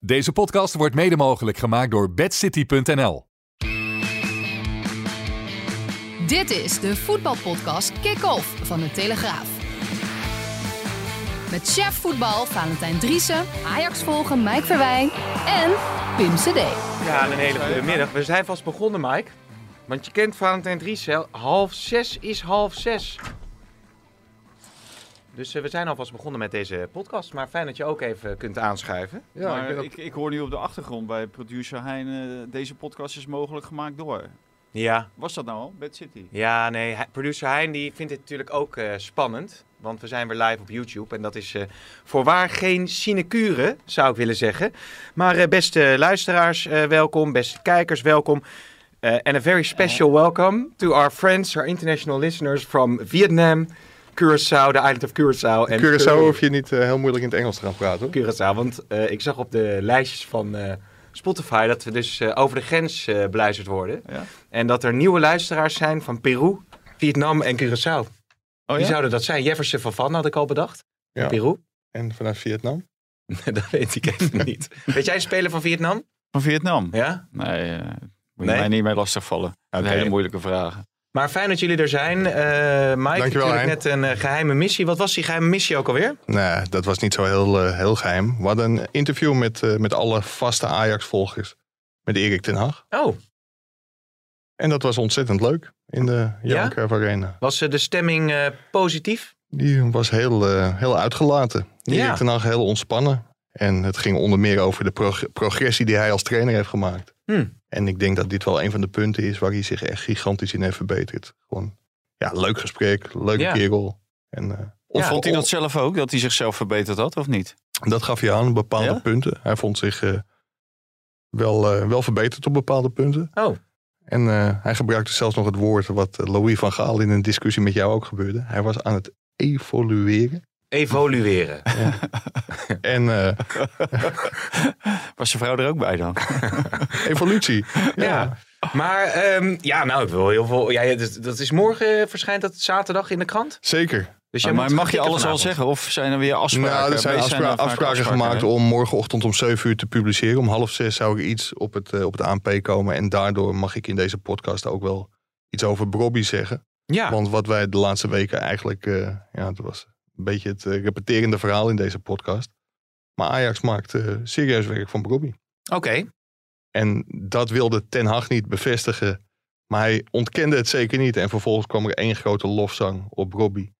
Deze podcast wordt mede mogelijk gemaakt door bedcity.nl. Dit is de voetbalpodcast Kick-Off van de Telegraaf. Met chef voetbal Valentijn Driessen, Ajax volgen Mike Verwijn en Pim CD. Ja, een hele goede middag. We zijn vast begonnen, Mike. Want je kent Valentijn Driessen. Half zes is half zes. Dus eh, we zijn alvast begonnen met deze podcast. Maar fijn dat je ook even kunt aanschuiven. Ja, maar ik ik, ik, hoor nu op de achtergrond bij producer Hein, eh, deze podcast is mogelijk gemaakt door. Ja, Was dat nou al? Bad City? ja nee. Producer Hein die vindt dit natuurlijk ook eh, spannend. Want we zijn weer live op YouTube. En dat is eh, voorwaar geen sinecure, zou ik willen zeggen. Maar eh, beste luisteraars, eh, welkom. Beste kijkers, welkom. Uh, and a very special welcome to our friends, our international listeners from Vietnam, Curaçao, the island of Curaçao. en Curaçao hoef je niet eh, heel moeilijk in het Engels te gaan praten. hoor. Curaçao. Want eh, ik zag op de lijstjes van eh, Spotify dat we dus eh, over de grens eh beluisterd worden. Ja. En dat er nieuwe luisteraars zijn van Peru, Vietnam en Curaçao. Oh Wie ja? zouden dat zijn? Jefferson van Van had ik al bedacht. Ja. Peru? En vanuit Vietnam. dat weet ik even niet. Weet jij een speler van Vietnam? Van Vietnam? Ja? Nee, moet je Nee? mij niet mee lastigvallen. Oké. Hele moeilijke vragen. Maar fijn dat jullie er zijn. Eh Mike, Dankjewel, natuurlijk Hein. net een eh, geheime missie. Wat was die geheime missie ook alweer? Nee, dat was niet zo heel, eh, heel geheim. We hadden een interview met, eh, met alle vaste Ajax-volgers. Met Erik ten Hag. Oh, En dat was ontzettend leuk in de Johan Cruijff Arena. was eh, de stemming eh, positief? Die was heel, eh, heel uitgelaten. Ja. Erik ten Hag heel ontspannen. En het ging onder meer over de prog- progressie die hij als trainer heeft gemaakt. Hm. En ik denk dat dit wel een van de punten is waar hij zich echt gigantisch in heeft verbeterd. Gewoon, ja, leuk gesprek, leuke Ja. kerel. En, eh, Of Ja, vond hij dat zelf ook, dat hij zichzelf verbeterd had, of niet? Dat gaf hij aan op bepaalde Ja? punten. Hij vond zich eh, wel, eh, wel verbeterd op bepaalde punten. Oh, En eh, hij gebruikte zelfs nog het woord wat Louis van Gaal in een discussie met jou ook gebeurde. Hij was aan het evolueren. Evolueren. En eh, Was zijn vrouw er ook bij dan? evolutie. Ja. Maar ehm, ja, nou, ik wil heel veel. Ja, dat, dat is morgen, eh, verschijnt dat zaterdag in de krant. Zeker. Dus jij maar mag je alles al zeggen? Of zijn er weer afspraken? Nou, er zijn, afspra- er afspraken gemaakt hè? om morgenochtend om 7 uur te publiceren. Om half zes zou er iets op het, eh, op het ANP komen. En daardoor mag ik in deze podcast ook wel iets over Brobby zeggen. Ja, Want wat wij de laatste weken eigenlijk... eh, ja, het was een beetje het eh, repeterende verhaal in deze podcast. Maar Ajax maakt eh, serieus werk van Brobby. oké. En dat wilde Ten Hag niet bevestigen. Maar hij ontkende het zeker niet. En vervolgens kwam er één grote lofzang op Brobby.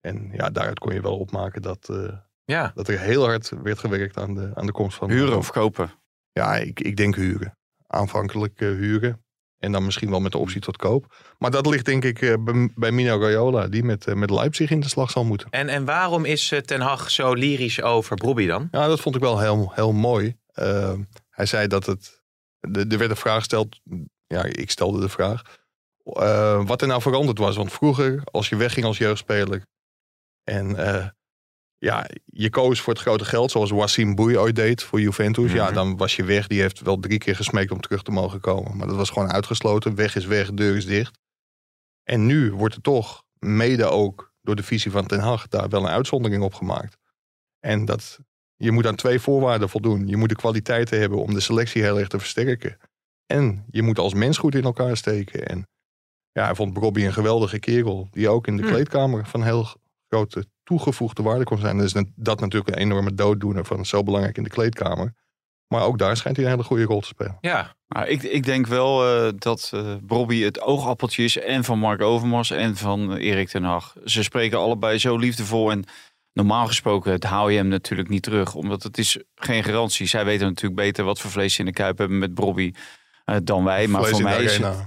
En ja, daaruit kon je wel opmaken dat, eh, Ja, dat er heel hard werd gewerkt aan de, aan de komst van... Huren of kopen? Ja, ik, ik denk huren. Aanvankelijk eh, huren. En dan misschien wel met de optie tot koop. Maar dat ligt denk ik eh, bij, Mino Raiola. Die met, eh, met Leipzig in de slag zal moeten. en, en waarom is eh, Ten Hag zo lyrisch over Brobby dan? Ja, dat vond ik wel heel, heel mooi. Eh, hij zei dat het... de- Er werd een vraag gesteld. Ja, ik stelde de vraag. wat er nou veranderd was. Want vroeger, als je wegging als jeugdspeler... en ja, je koos voor het grote geld... zoals Wassim Boei ooit deed voor Juventus... ja, Mhm. dan was je weg. Die heeft wel drie keer gesmeekt om terug te mogen komen. Maar dat was gewoon uitgesloten. Weg is weg, deur is dicht. En nu wordt er toch, mede ook door de visie van Ten Hag... daar wel een uitzondering op gemaakt. En dat je moet aan twee voorwaarden voldoen. Je moet de kwaliteiten hebben om de selectie heel erg te versterken. En je moet als mens goed in elkaar steken. En ja, hij vond Bobby een geweldige kerel. Die ook in de Hm. kleedkamer van heel grote toegevoegde waarde kon zijn. Dus dat natuurlijk een enorme dooddoener van zo belangrijk in de kleedkamer. Maar ook daar schijnt hij een hele goede rol te spelen. Ja, Maar ik, ik denk wel eh, dat eh Bobby het oogappeltje is en van Mark Overmars en van Erik ten Hag. Ze spreken allebei zo liefdevol en normaal gesproken haal je hem natuurlijk niet terug. Omdat het is geen garantie. Zij weten natuurlijk beter wat voor vlees ze in de kuip hebben met Bobby eh, dan wij. Maar Vlees voor mij is arena. het,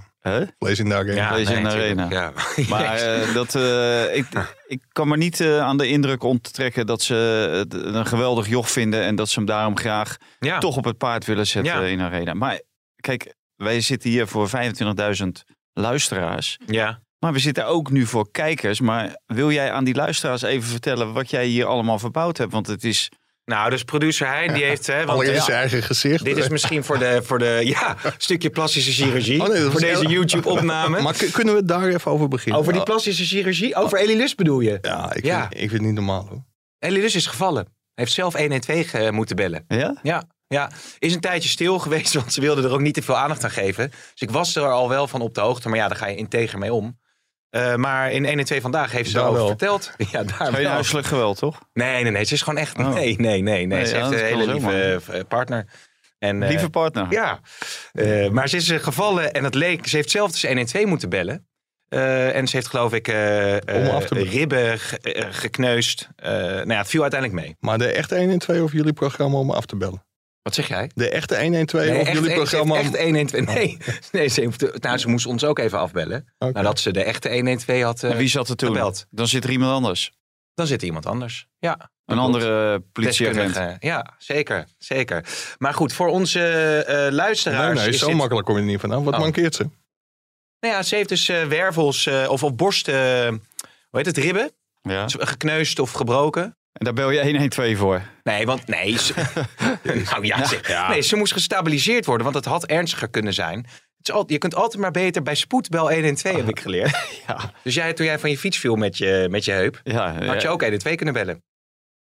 Vlees in de arena. In de tuurlijk, Ja. Maar eh, dat, eh, ik, ik kan me niet eh, aan de indruk onttrekken dat ze het een geweldig joch vinden. En dat ze hem daarom graag ja. toch op het paard willen zetten Ja. in Arena. Maar kijk, wij zitten hier voor 25.000 luisteraars. ja. Maar we zitten ook nu voor kijkers. Maar wil jij aan die luisteraars even vertellen wat jij hier allemaal verbouwd hebt? Want het is... Nou, dus producer Hein, die heeft... Hè, want, Allereerst ja, zijn eigen gezicht. dit is misschien voor de, voor de ja, stukje plastische chirurgie. Oh nee, voor deze heel- YouTube-opname. Maar kunnen we daar even over beginnen? Over die plastische chirurgie? Over Elie Lust bedoel je? Ja, ik, Ja. Vind, ik vind het niet normaal hoor. Elie Lust is gevallen. Hij heeft zelf 112 ge- moeten bellen. Ja? Ja, ja, is een tijdje stil geweest, want ze wilden er ook niet te veel aandacht aan geven. Dus ik was er al wel van op de hoogte, maar ja, daar ga je integer mee om. Eh, maar in 1 en 2 vandaag heeft ze Daar wel. verteld. Ja, daar Geen wel. huiselijk geweld, toch? Nee, nee, nee. Ze is gewoon echt... Oh. Nee, nee, nee. nee. Ze ja, heeft een hele lieve eh, partner. En, eh, Lieve partner. Ja, Eh, maar ze is gevallen en het leek... Ze heeft zelf dus 112 moeten bellen. Eh, en ze heeft geloof ik ribben ge- gekneusd. Eh, nou ja, het viel uiteindelijk mee. Maar de echte 112 of jullie programma om af te bellen? Wat zeg jij? De echte 112 Nee, of echt, jullie echt, programma echt 112. Nee, nee ze, heeft, nou, ze moest ons ook even afbellen. Oké. Nadat ze de echte 112 had eh, En wie zat er toen? gebeld. Dan zit er iemand anders. Dan zit er iemand anders. Ja. Een andere politieagent. Deskundige. Ja, zeker. zeker. Maar goed, voor onze eh, Nee, luisteraars. nee, is zo dit- makkelijk kom je er niet vanaf. Wat Oh. mankeert ze? Nou ja, ze heeft dus eh, wervels eh, of op borst, eh, hoe heet het, ribben Ja. gekneusd of gebroken. En daar bel je 112 voor. Nee, want nee. Ze, nou ja, ze, nee, ze moest gestabiliseerd worden, want het had ernstiger kunnen zijn. Het is al, je kunt altijd maar beter bij spoed bel 112, heb ik geleerd. Ja. Dus jij, toen jij van je fiets viel met je, met je heup, Ja, had je ook 112 kunnen bellen.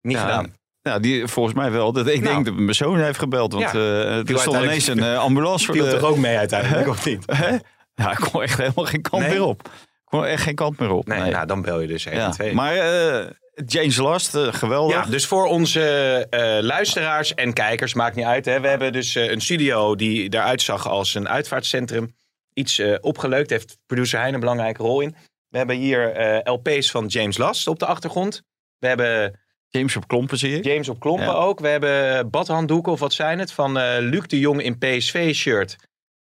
Niet Ja, gedaan. Ja, die, volgens mij wel. Dat, ik Nou. denk dat mijn zoon heeft gebeld. Want Ja. eh, er stond ineens een eh, ambulance voor Viel de... toch ook mee uiteindelijk, of niet? Hè? Ja, ik kon echt helemaal geen kant Nee? meer op. Ik kon echt geen kant meer op. Nee, Nee. nou, dan bel je dus ja. 112. Maar eh, James Last, eh, geweldig. Ja, dus voor onze eh, luisteraars en kijkers, maakt niet uit. Hè. We hebben dus eh, een studio die eruit zag als een uitvaartcentrum. Iets eh, opgeleukt, heeft producer Hein een belangrijke rol in. We hebben hier LP's van James Last op de achtergrond. We hebben James op klompen zie. James op klompen Ja. ook. We hebben badhanddoeken of wat zijn het van Luc de Jong in PSV-shirt.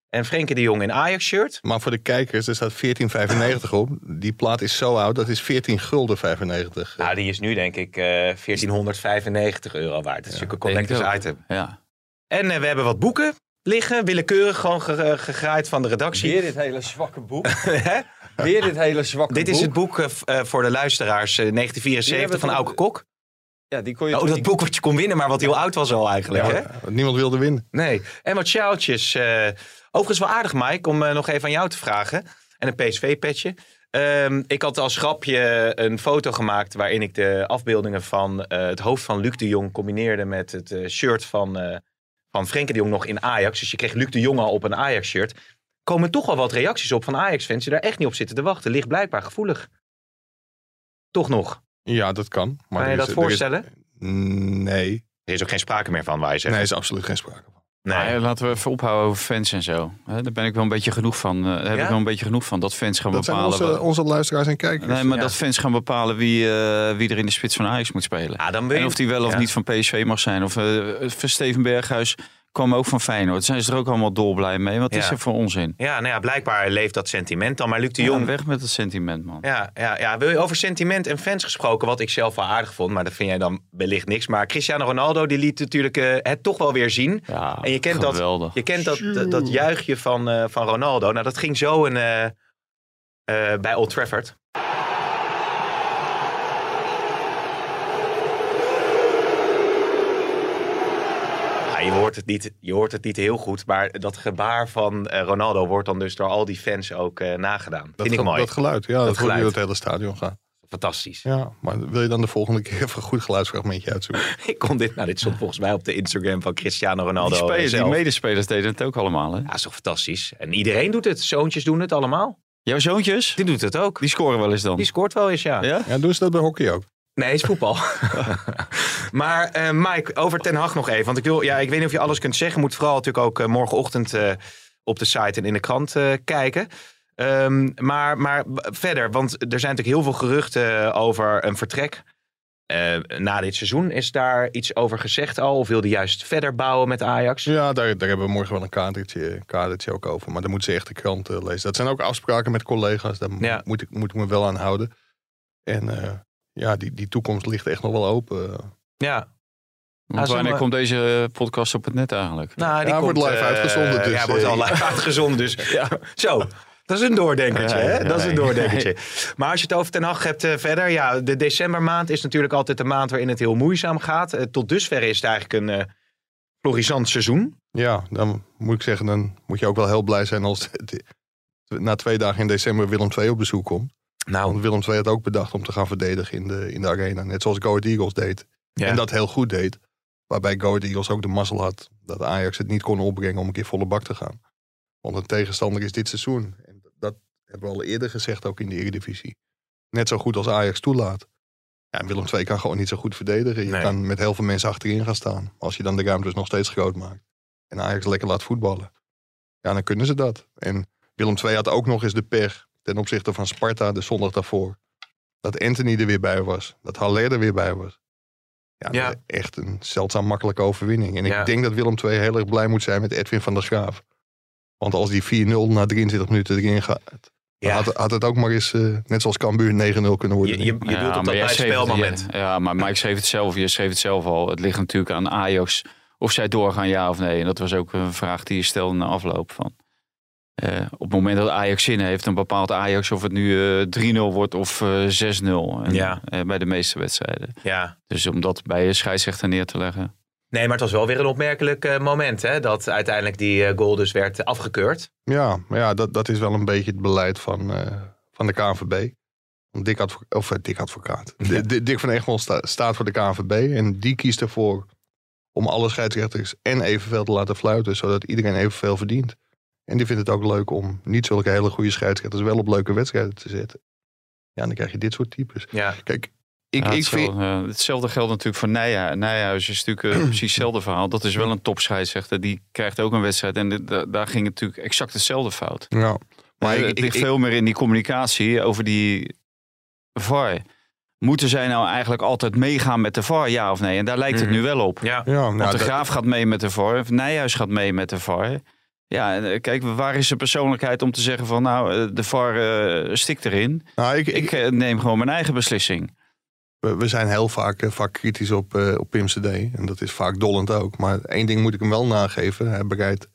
En Frenkie de Jong in Ajax-shirt. Maar voor de kijkers, er staat 14,95 op. Die plaat is zo oud, dat is 14 gulden 95. Nou, die is nu denk ik eh 1495 euro waard. Dat is natuurlijk een collectors item. Ja. En eh, we hebben wat boeken liggen, willekeurig gewoon ge- eh, gegraaid van de redactie. Weer dit hele zwakke boek. Hè? Weer dit hele zwakke Dit is het boek voor de luisteraars eh, 1974 van Auke Kok. Ja, die kon je Oh, dat niet- boek wat je kon winnen, maar wat heel oud was al eigenlijk. Hè? Niemand wilde winnen. Nee. En wat sjaaltjes. eh, overigens wel aardig, Mike, om eh, nog even aan jou te vragen. En een PSV-petje. Ehm, ik had als grapje een foto gemaakt waarin ik de afbeeldingen van eh, het hoofd van Luc de Jong combineerde met het eh, shirt van, eh van Frenkie de Jong nog in Ajax. Dus je kreeg Luc de Jong al op een Ajax-shirt. komen toch wel wat reacties op van Ajax-fans die daar echt niet op zitten te wachten. Ligt blijkbaar gevoelig. Toch nog. Ja, dat kan. Maar Kan je er dat is- er is- voorstellen? Nee, Er is ook geen sprake meer van, waar je zegt. nee, is absoluut geen sprake van. Nee. Maar laten we even ophouden over fans en zo. Hè, Daar ben ik wel een beetje genoeg van. eh, Daar heb Ja? ik wel een beetje genoeg van. Dat fans gaan Dat zijn bepalen. onze, wa- onze luisteraars en kijkers. nee, maar ja. dat fans gaan bepalen wie, eh, wie er in de spits van Ajax moet spelen. Ah, dan ben je- En of die wel of Ja. niet van PSV mag zijn. Of uh, Steven Berghuis kwam ook van Feyenoord. Zijn ze er ook allemaal dolblij mee. Wat is Ja. er voor onzin? Ja, nou ja, blijkbaar leeft dat sentiment dan. Maar Luc de Ja, Jong, weg met het sentiment, man. Ja, ja, ja, wil je over sentiment en fans gesproken, wat ik zelf wel aardig vond, maar dat vind jij dan wellicht niks. Maar Cristiano Ronaldo die liet natuurlijk eh, het toch wel weer zien. Ja, en je kent, dat, geweldig. je kent dat, dat, dat juichje van, eh, van Ronaldo. Nou, dat ging zo een, eh, eh, bij Old Trafford. Ja, je, hoort het niet, je hoort het niet heel goed, maar dat gebaar van eh, Ronaldo wordt dan dus door al die fans ook eh, nagedaan. dat, Vind ik mooi. dat geluid, ja, dat, hoor je geluid. door het hele stadion gaan. Fantastisch. Ja, maar wil je dan de volgende keer even een goed geluidsfragmentje uitzoeken? Ik kon dit, nou, dit stond volgens mij op de Instagram van Cristiano Ronaldo. Die, spelers, die medespelers deden het ook allemaal. Hè? Ja, is toch fantastisch. En iedereen doet het. Zoontjes doen het allemaal. Jouw zoontjes, Die doet het ook. die scoren wel eens dan. Die scoort wel eens, ja. Ja? Ja, doen ze dat bij hockey ook? Nee, is voetbal. maar eh, Mike, over Ten Hag nog even. Want ik, wil, ja, ik weet niet of je alles kunt zeggen. Moet vooral natuurlijk ook eh, morgenochtend eh, op de site en in de krant kijken. Ehm, maar, maar verder, want er zijn natuurlijk heel veel geruchten over een vertrek. na dit seizoen, is daar iets over gezegd al? Of wil hij juist verder bouwen met Ajax? Ja, daar, daar hebben we morgen wel een kadertje, kadertje ook over. Maar dan moeten ze echt de krant lezen. Dat zijn ook afspraken met collega's. Daar Ja. moet, ik, moet ik me wel aan houden. En ja, die, die toekomst ligt echt nog wel open. Ja. Want Ah, zeg wanneer maar- komt deze podcast op het net eigenlijk? Nou, Ja, wordt live eh, uitgezonden, dus, ja, wordt eh, al live uitgezonden. Dus ja, zo. Dat is een doordenkertje, Ja, hè? Dat is een doordenkertje. Maar als je het over Ten Hag hebt eh, verder. Ja, de decembermaand is natuurlijk altijd de maand waarin het heel moeizaam gaat. Tot dusver is het eigenlijk een eh florissant seizoen. Ja, dan moet ik zeggen, dan moet je ook wel heel blij zijn als de- de- na twee dagen in december Willem II op bezoek komt. Nou, Want Willem II had ook bedacht om te gaan verdedigen in de, in de arena. Net zoals Go Ahead Eagles deed. ja. En dat heel goed deed. Waarbij Go Ahead Eagles ook de mazzel had dat Ajax het niet kon opbrengen om een keer volle bak te gaan. Want een tegenstander is dit seizoen. En dat hebben we al eerder gezegd ook in de Eredivisie. Net zo goed als Ajax toelaat. Ja, Willem II kan gewoon niet zo goed verdedigen. Je Nee. kan met heel veel mensen achterin gaan staan. Als je dan de ruimtes nog steeds groot maakt. En Ajax lekker laat voetballen. Ja, dan kunnen ze dat. En Willem II had ook nog eens de pech ten opzichte van Sparta de zondag daarvoor. Dat Anthony er weer bij was. Dat Haller er weer bij was. Ja, Ja. echt een zeldzaam makkelijke overwinning. En ik Ja. denk dat Willem II heel erg blij moet zijn met Edwin van der Graaf. Want als die 4-0 na 23 minuten erin gaat, Ja. had, had het ook maar eens, eh, net zoals Cambuur, 9-0 kunnen worden. Je, je, je doet op dat het- buitenspelmoment. Ja, ja, maar Mike schreef het zelf. Je schreef het zelf al. Het ligt natuurlijk aan Ajax of zij doorgaan, ja of nee. En dat was ook een vraag die je stelde na afloop. Van, eh, op het moment dat Ajax zin heeft, dan bepaalt Ajax of het nu eh 3-0 wordt of eh 6-0. En, Ja. eh, bij de meeste wedstrijden. Ja. Dus om dat bij je scheidsrechter neer te leggen. Nee, maar het was wel weer een opmerkelijk eh, moment. Hè? Dat uiteindelijk die eh, goal dus werd afgekeurd. Ja, maar ja dat, dat is wel een beetje het beleid van, eh, van de KNVB. Want Dick, advo of, eh, Dick Advocaat. Ja. Dick van Egmond sta- staat voor de KNVB. En die kiest ervoor om alle scheidsrechters en evenveel te laten fluiten. Zodat iedereen evenveel verdient. En die vindt het ook leuk om niet zulke hele goede scheidsrechters wel op leuke wedstrijden te zetten. Ja, dan krijg je dit soort types. Ja. Kijk, ik, Ja, ik hetzelfde, vind... eh, hetzelfde geldt natuurlijk voor Nijhuis. Nijhuis is natuurlijk eh, precies hetzelfde verhaal. Dat is wel een topscheidsrechter. Die krijgt ook een wedstrijd. En daar ging het natuurlijk exact hetzelfde fout. Ja, Maar ik, het ik, ligt ik- veel meer in die communicatie over die VAR. Moeten zij nou eigenlijk altijd meegaan met de VAR, ja of nee? En daar lijkt het Mhm. nu wel op. Ja. ja, nou, Want de dat- Graaf gaat mee met de VAR. of Nijhuis gaat mee met de VAR. Ja, en, eh, kijk, waar is de persoonlijkheid om te zeggen van... nou, eh, de VAR eh, stikt erin. nou, ik, ik, Ik neem gewoon mijn eigen beslissing. We, we zijn heel vaak, vaak kritisch op, op Pim CD. En dat is vaak dollend ook. Maar één ding moet ik hem wel nageven. Hij bereidt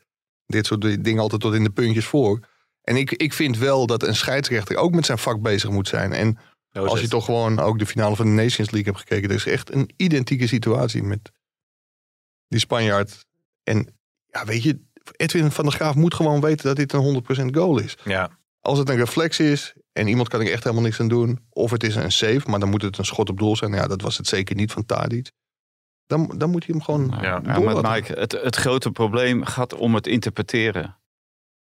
dit soort dingen altijd tot in de puntjes voor. En ik, ik vind wel dat een scheidsrechter ook met zijn vak bezig moet zijn. En als je toch gewoon ook de finale van de Nations League hebt gekeken. Er is echt een identieke situatie met die Spanjaard. En ja, weet je, Edwin van der Graaf moet gewoon weten dat dit een 100% goal is. Ja. Als het een reflex is en iemand kan er echt helemaal niks aan doen. Of het is een save, maar dan moet het een schot op doel zijn. Nou Ja, dat was het zeker niet van Tadic. Dan, dan moet je hem gewoon Ja, maar. Mike, het, het grote probleem gaat om het interpreteren.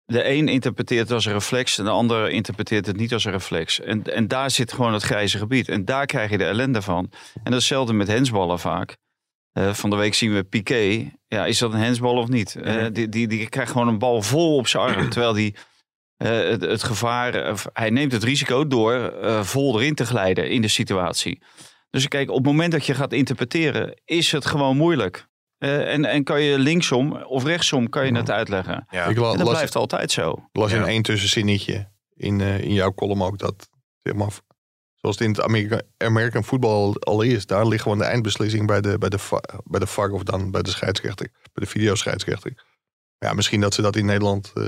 De een interpreteert het als een reflex en de ander interpreteert het niet als een reflex. En, en daar zit gewoon het grijze gebied. En daar krijg je de ellende van. En dat is hetzelfde met hensballen vaak. Eh, van de week zien we Piqué. Ja, is dat een hensbal of niet? Eh, die, die, die krijgt gewoon een bal vol op zijn arm. terwijl die, eh, het, het gevaar... hij neemt het risico door eh, vol erin te glijden in de situatie. Dus kijk, op het moment dat je gaat interpreteren, is het gewoon moeilijk. Eh, en, en kan je linksom of rechtsom kan je het uitleggen. Ja. Ik la- En dat las, blijft altijd zo. las in Ja. één tussenzinnetje in, eh, in jouw column ook dat, zeg maar, zoals het in het Amerika, American football al is, daar ligt gewoon de eindbeslissing bij de, bij de, bij de VAR of dan bij de scheidsrechter, bij de videoscheidsrechter. Ja, misschien dat ze dat in Nederland eh,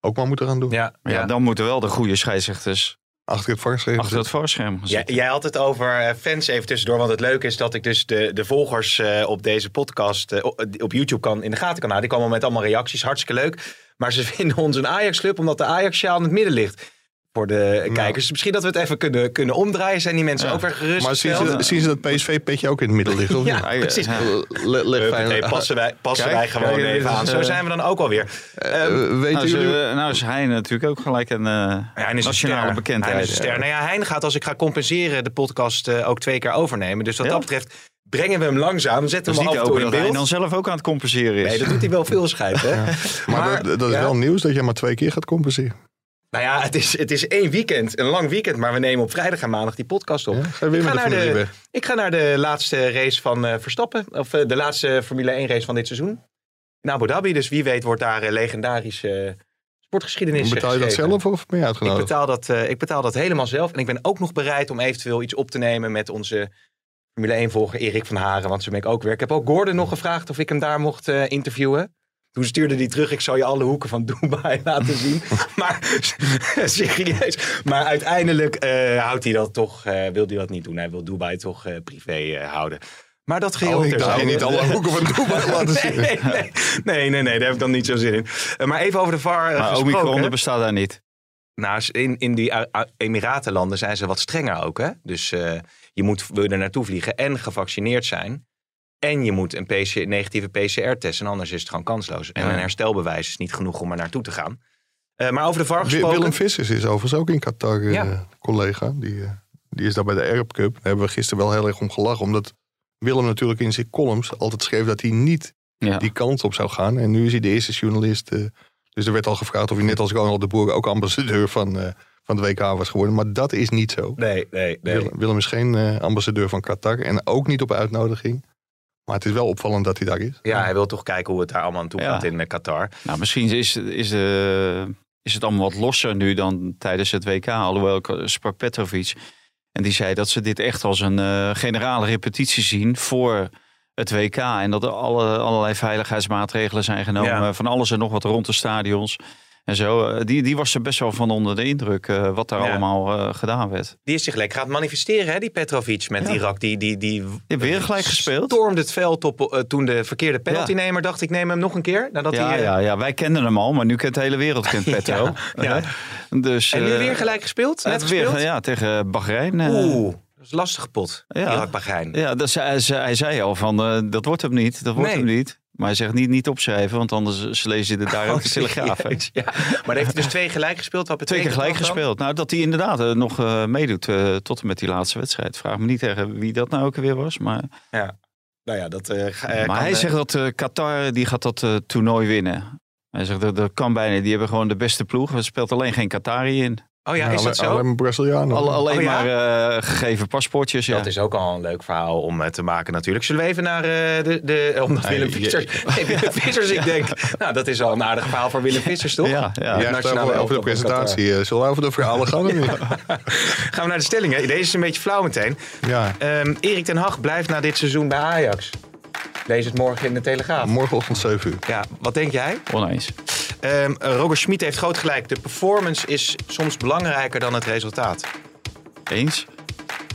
ook maar moeten gaan doen. Ja, ja, ja. dan moeten wel de goede scheidsrechters Achter het VAR achter het voorscherm gaan Jij, had het over eh, fans even tussendoor. Want het leuke is dat ik dus de, de volgers eh, op deze podcast op, op YouTube kan, in de gaten kan houden. Die komen met allemaal reacties. Hartstikke leuk. Maar ze vinden ons een Ajax-club omdat de Ajax-sjaal in het midden ligt. Voor de kijkers. Dus misschien dat we het even kunnen, kunnen omdraaien. Zijn die mensen Ja. ook weer gerust Maar zien ze, zien ze dat PSV-petje ook in het midden liggen? Of Ja, niet? Ja, precies. ja. Le- fijn- Huppatee, passen wij, passen Kijk, wij gewoon kijk, even is, aan. Zo eh, zijn we dan ook alweer. Eh, Ehm, weten Nou, jullie... ze, nou is hij natuurlijk ook gelijk een eh, een nationale bekendheid. Hij is een ster. Nou ja, Hein gaat als ik ga compenseren de podcast eh, ook twee keer overnemen. Dus wat Ja? dat betreft brengen we hem langzaam. Zetten Dat we is hem af en toe ook in dat hij beeld. dan zelf ook aan het compenseren is. Nee, dat doet hij wel veel schijf, hè? Maar, dat, dat is ja. wel nieuws dat jij maar twee keer gaat compenseren. Nou ja, het is, het is één weekend, een lang weekend, maar we nemen op vrijdag en maandag die podcast op. Ja, ga ik, ga naar de, weg? ik ga naar de laatste race van eh, Verstappen, of eh, de laatste Formule 1 race van dit seizoen. In Abu Dhabi, dus wie weet wordt daar eh, legendarische sportgeschiedenis Betaal je dat zelf of ben je Ik uitgenodigd? betaal, dat, ik betaal dat helemaal zelf. En ik ben ook nog bereid om eventueel iets op te nemen met onze Formule 1-volger Erik van Haren. Want zo ben ik ook weer. Ik heb ook Gordon nog gevraagd of ik hem daar mocht interviewen. Toen stuurde hij terug, ik zal je alle hoeken van Dubai laten zien. maar serieus. Maar uiteindelijk eh, houdt hij dat toch, eh, wil hij dat niet doen. Hij wil Dubai toch eh, privé houden. Maar dat geheel Oh, ik dacht je niet alle hoeken van Dubai laten zien. Nee, nee, nee, nee, nee, daar heb ik dan niet zo zin in. Maar even over de VAR Maar gesproken. Omicron bestaat daar niet. Nou, in, in die Emiratenlanden zijn ze wat strenger ook. Hè? Dus je moet er naartoe vliegen en gevaccineerd zijn. En je moet een PC, negatieve PCR-test. En anders is het gewoon kansloos. En Ja. een herstelbewijs is niet genoeg om er naartoe te gaan. Eh, maar over de VAR gesproken. Willem Vissers is overigens ook in Qatar eh, Ja. collega. Die, eh, die is daar bij de Arab Cup. Daar hebben we gisteren wel heel erg om gelachen. Omdat Willem natuurlijk in zijn columns altijd schreef dat hij niet Ja. die kant op zou gaan. En nu is hij de eerste journalist. eh, dus er werd al gevraagd of hij net als Ronald de Boer ook ambassadeur van, eh, van de WK was geworden. Maar dat is niet zo. Nee, nee, nee. Willem, Willem is geen eh, ambassadeur van Qatar. En ook niet op uitnodiging. Maar het is wel opvallend dat hij daar is. Ja, hij wil toch kijken hoe het daar allemaal aan toe Ja. gaat in eh, Qatar. Nou, misschien is, is, eh, is het allemaal wat losser nu dan tijdens het WK. Alhoewel ik eh, sprak Petrovic. En die zei dat ze dit echt als een eh, generale repetitie zien voor het WK. En dat er alle, allerlei veiligheidsmaatregelen zijn genomen. Ja. Van alles en nog wat rond de stadions. En zo. Eh, Die, die was er best wel van onder de indruk eh, wat daar Ja. allemaal eh, gedaan werd. Die is zich lekker aan het manifesteren, hè, die Petrovic met Ja. Irak. Die, die, die, Die heeft weer gelijk gespeeld. stormde het veld op toen de verkeerde penaltynemer dacht ik neem hem nog een keer. Nadat Ja, hij, ja, ja, wij kenden hem al, maar nu kent de hele wereld kent Petro. Ja, Dus, En nu weer gelijk gespeeld? Net weer, gespeeld? ja, tegen Bahrein. eh, Oeh, dat is een lastige pot. Ja. Irak-Bahrein. Ja, dat zei, hij, hij zei al van, dat wordt hem niet, dat wordt Nee. hem niet. Maar hij zegt niet, niet opschrijven, want anders ze lezen je het daar ook in de Telegraaf. Ja. Maar heeft hij dus twee gelijk gespeeld. Wat Twee keer gelijk gespeeld. Nou, dat hij inderdaad eh, nog eh, meedoet eh, tot en met die laatste wedstrijd. Vraag me niet tegen wie dat nou ook weer was. Maar, Nou ja, dat maar hij zegt dat Qatar die gaat dat toernooi winnen. Hij zegt dat, dat kan bijna. Die hebben gewoon de beste ploeg. Er speelt alleen geen Qatari in. Oh ja, is dat zo? Alleen Brazilianen. Alle- alleen Oh ja? maar eh, gegeven paspoortjes. Ja. Dat is ook al een leuk verhaal om eh, te maken natuurlijk. Zullen we even naar eh, de... de omdat Willem Vissers... Nee, Willem Vissers, ik denk... Nou, dat is al een aardig verhaal voor Willem Vissers, toch? Ja, ja. Ja, over, over de presentatie. Zullen we over de verhalen gaan? Gaan we naar de stellingen. Deze is een beetje flauw meteen. Ja, Ehm, Erik ten Hag blijft na dit seizoen bij Ajax. Lees het morgen in de Telegraaf. morgenochtend 7 uur. Ja, wat denk jij? Oneens. Ehm Roger Schmid heeft groot gelijk. De performance is soms belangrijker dan het resultaat. Eens?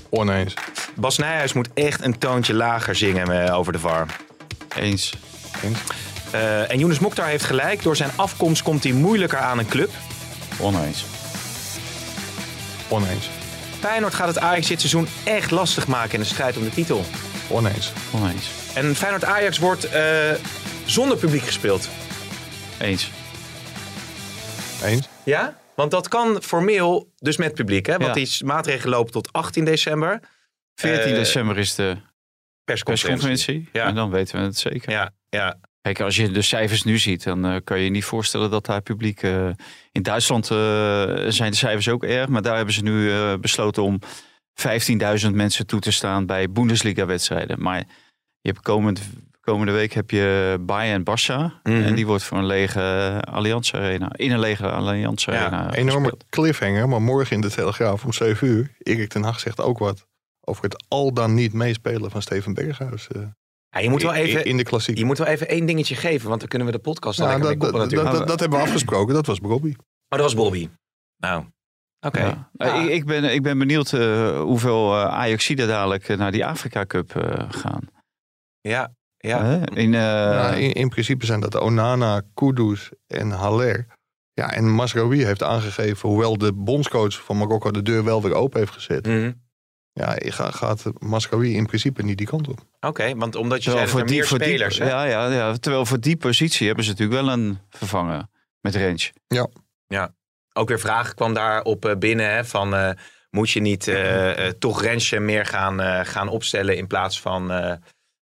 Oneens. Bas Nijhuis moet echt een toontje lager zingen eh, over de VAR. Eens. Eh, en Younes Mokhtar heeft gelijk. Door zijn afkomst komt hij moeilijker aan een club. Oneens. Oneens. Feyenoord gaat het Ajax dit seizoen echt lastig maken in de strijd om de titel. Oneens. Oneens. En Feyenoord-Ajax wordt eh, zonder publiek gespeeld. Eens. Eens. Ja? Want dat kan formeel dus met publiek. Hè? Want Ja. die maatregelen lopen tot 18 december. 14 Eh, december is de Persconferentie. persconferentie. Ja. En dan weten we het zeker. Ja, ja. Kijk, als je de cijfers nu ziet, dan eh, kan je je niet voorstellen dat daar publiek... eh, in Duitsland eh, zijn de cijfers ook erg, maar daar hebben ze nu eh, besloten om 15.000 mensen toe te staan bij Bundesliga-wedstrijden. Maar je hebt komend, komende week heb je Bayern Barça. Mhm. En die wordt voor een lege Allianz Arena, in een lege Allianz Ja, Arena Enorme gespeeld. cliffhanger, maar morgen in de Telegraaf om 7 uur. Erik ten Hag zegt ook wat over het al dan niet meespelen van Steven Berghuis. eh, Ja, je, moet wel in- even, in de klassiek. je moet wel even één dingetje geven. Want dan kunnen we de podcast dan lekker dat, mee koppelen dat, natuurlijk. dat, dat hebben we afgesproken, dat was Bobby. Oh, dat was Bobby. Nou, oké. Ja. Ja. Ik, ik, ben, ik ben benieuwd eh, hoeveel uh, Ajaxiden dadelijk eh, naar die Afrika Cup eh, gaan. Ja, ja. In, eh, Ja, in, in principe zijn dat Onana, Kudus en Haller. Ja, en Masraoui heeft aangegeven, hoewel de bondscoach van Marokko de deur wel weer open heeft gezet. Mhm. Ja, ga- gaat Masraoui in principe niet die kant op. Oké, want omdat je terwijl zei dat er meer voor spelers... die, ja, ja, ja, terwijl voor die positie hebben ze natuurlijk wel een vervanger met range. Ook weer vragen kwam daarop eh, binnen hè, van... eh, moet je niet eh, toch Rensje meer gaan, gaan opstellen in plaats van,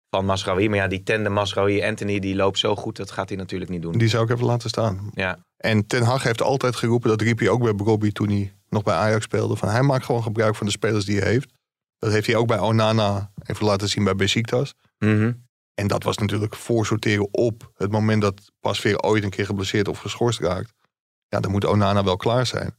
van Masraoui. Maar ja, die tende Masraoui Anthony, die loopt zo goed. Dat gaat hij natuurlijk niet doen. Die zou ik even laten staan. Ja, En Ten Hag heeft altijd geroepen, dat riep hij ook bij Robbie toen hij nog bij Ajax speelde. Van hij maakt gewoon gebruik van de spelers die hij heeft. Dat heeft hij ook bij Onana even laten zien bij Besiktas. Mhm. En dat was natuurlijk voorsorteren op het moment dat Pasveer ooit een keer geblesseerd of geschorst raakt. Ja, dan moet Onana wel klaar zijn.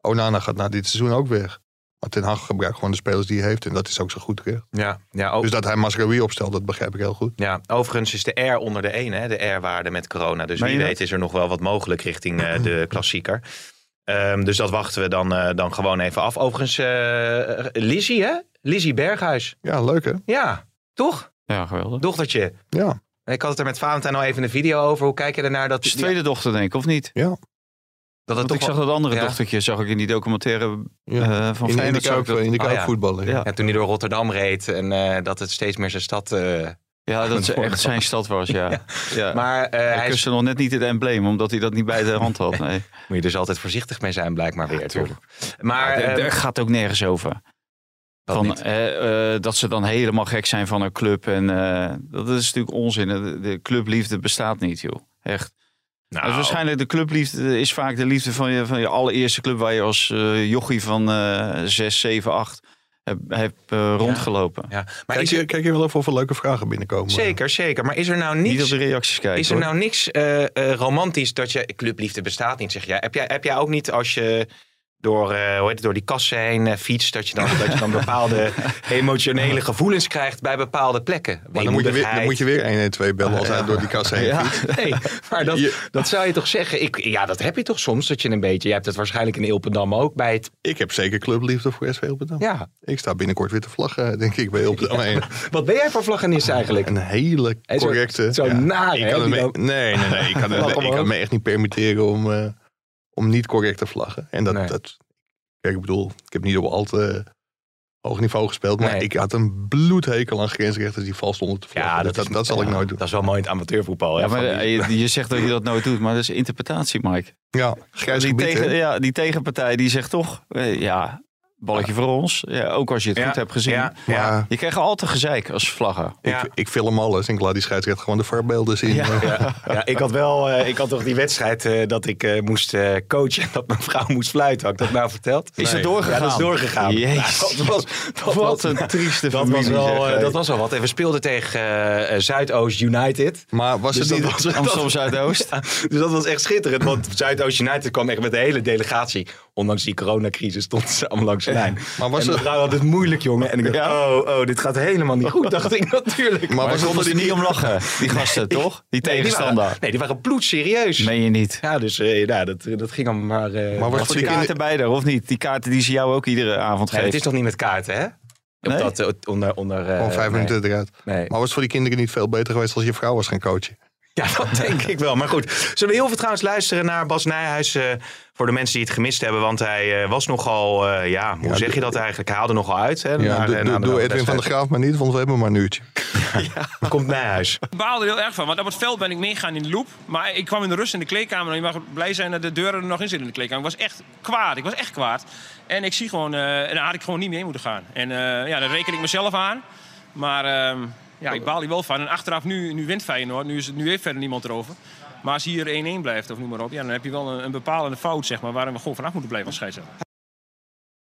Onana gaat na dit seizoen ook weg. Maar Ten Hag gebruikt gewoon de spelers die hij heeft. En dat is ook zo goed terecht. ja, ja, ook, Dus dat hij Masraoui opstelt, dat begrijp ik heel goed. ja. Overigens is de R onder de 1, hè, de R-waarde met corona. Dus wie weet is er nog wel wat mogelijk richting eh, de klassieker. Ehm, dus dat wachten we dan, eh, dan gewoon even af. Overigens, eh Lizzie, hè? Lizzie Berghuis. Ja, leuk hè? Ja, toch? Ja, geweldig. Dochtertje. Ja, Ik had het er met Valentijn al even een video over. Hoe kijk je ernaar dat... Is de tweede dochter, denk ik, of niet? ja. Dat het toch ik zag dat andere Ja. dochtertje, zag ik in die documentaire ja. eh, van in, in de kuip, dat- in de Oh, kuip ja. voetballen. Ja. Ja, toen hij door Rotterdam reed en eh, dat het steeds meer zijn stad... eh, Ja, dat het echt zijn stad was, ja. ja. Maar eh, hij kuste nog net niet het embleem, omdat hij dat niet bij de hand had. Nee. moet je dus altijd voorzichtig mee zijn, blijkbaar weer. toch? Maar Maar eh, het gaat ook nergens over. Van, eh, eh, dat ze dan helemaal gek zijn van een club. En eh, dat is natuurlijk onzin. De, de clubliefde bestaat niet, joh. Echt. Nou, Dus waarschijnlijk de clubliefde is vaak de liefde van je, van je allereerste club... waar je als eh, jochie van eh 6, 7, 8 hebt heb, eh, rondgelopen. ja. Maar Kijk is je, er, kijk je wel even of er leuke vragen binnenkomen? zeker, zeker. Maar is er nou Niet niets... op de reacties kijken. Is er hoor. nou niks eh, eh, romantisch dat je... Clubliefde bestaat niet, zeg jij. Heb jij, heb jij ook niet als je door, eh, hoe heet het, door die kassen heen eh, fietst... Dat je, dan, dat je dan bepaalde emotionele gevoelens krijgt bij bepaalde plekken? Maar dan moet, je weer, dan moet je weer 112 bellen als hij door die kast heen Ja. fietst. Nee, maar dat, Je- dat zou je toch zeggen? Ik, ja, dat heb je toch soms, dat je een beetje... Je hebt het waarschijnlijk in Ilpendam ook bij het... Ik heb zeker clubliefde voor SV Hilpendam. Ja, Ik sta binnenkort weer te vlaggen, denk ik, bij Hilpendam 1. wat ben jij voor vlaggenist eigenlijk? Een hele zo- correcte... zo naar, ik kan me, dan- Nee, nee, nee. Ik kan, ik kan me echt niet permitteren om, eh, om niet correct te vlaggen. En dat, Nee. dat... Kijk, ik bedoel, ik heb niet op al te hoog niveau gespeeld. Maar Nee. ik had een bloedhekel aan grensrechters die vals stonden te vlaggen. Dus dat, dat, zal ik ja, nooit doen. Dat is wel mooi in het amateurvoetbal. Ja, maar die- eh, je, je zegt dat je dat nooit doet, maar dat is interpretatie, Mike. Ja, grijs Die, tegen, ja, die tegenpartij die zegt toch, eh, ja, balletje voor ons. Ja, ook als je het Ja, goed hebt gezien. Ja. Maar Je krijgt altijd gezeik als vlagger. Ja. ik, ik film alles en ik laat die scheidsrechter gewoon de voorbeelden zien. Ja. Ja, ja, ik had wel, eh, ik had toch die wedstrijd eh, dat ik eh, moest eh, coachen en dat mijn vrouw moest fluiten. Had ik dat nou verteld? Is Nee. het doorgegaan? Ja, dat is doorgegaan. Jezus. Ja, dat was, dat Wat was, een trieste dat was, wel, zeg, dat was wel wat. En we speelden tegen Zuidoost United. Maar was Dus het niet... was- Amsterdam Zuidoost. Ja, dus dat was echt schitterend. Want Zuidoost United kwam echt met de hele delegatie. Ondanks die coronacrisis stond ze allemaal langs de lijn. Maar was en het- had het moeilijk, jongen. En ik dacht, Ja. oh, oh, dit gaat helemaal niet goed. Dacht ik natuurlijk. Maar Maar ze konden er niet om lachen, die gasten, toch? Die Nee, die tegenstander. waren, nee, die waren bloedserieus. Meen je niet? Ja, dus eh, ja, dat, dat ging allemaal maar... eh, Maar was ze die kaarten bij haar, of niet? Die kaarten die ze jou ook iedere avond Nee, geven. het is toch niet met kaarten, hè? Op dat, eh, onder, onder, Gewoon vijf nee. minuten eruit. Nee. Maar was het voor die kinderen niet veel beter geweest als je vrouw was gaan coachen? Ja, dat denk ik wel. Maar goed, zullen we heel veel trouwens luisteren naar Bas Nijhuis... eh, voor de mensen die het gemist hebben. Want hij eh, was nogal, eh, ja, hoe Ja, zeg je dat eigenlijk? Hij haalde nogal uit. Hè, Ja, naar, naar de doe Edwin van der Graaf maar niet, want we hebben maar een uurtje. Komt Nijhuis. Ik baalde er heel erg van, want op het veld ben ik meegegaan in de loop. Maar ik kwam in de rust in de kleedkamer en je mag blij zijn dat de deuren er nog in zitten in de kleedkamer. Ik was echt kwaad, ik was echt kwaad. En ik zie gewoon, eh en daar had ik gewoon niet mee moeten gaan. En eh, ja, daar reken ik mezelf aan. Maar ehm, ja, ik baal hier wel van. En achteraf, nu, nu wint Feyenoord, nu, is het, nu heeft verder niemand erover. Maar als hier 1-1 blijft, of noem maar op, ja, dan heb je wel een, een bepalende fout, zeg maar, waar we gewoon vanaf moeten blijven als.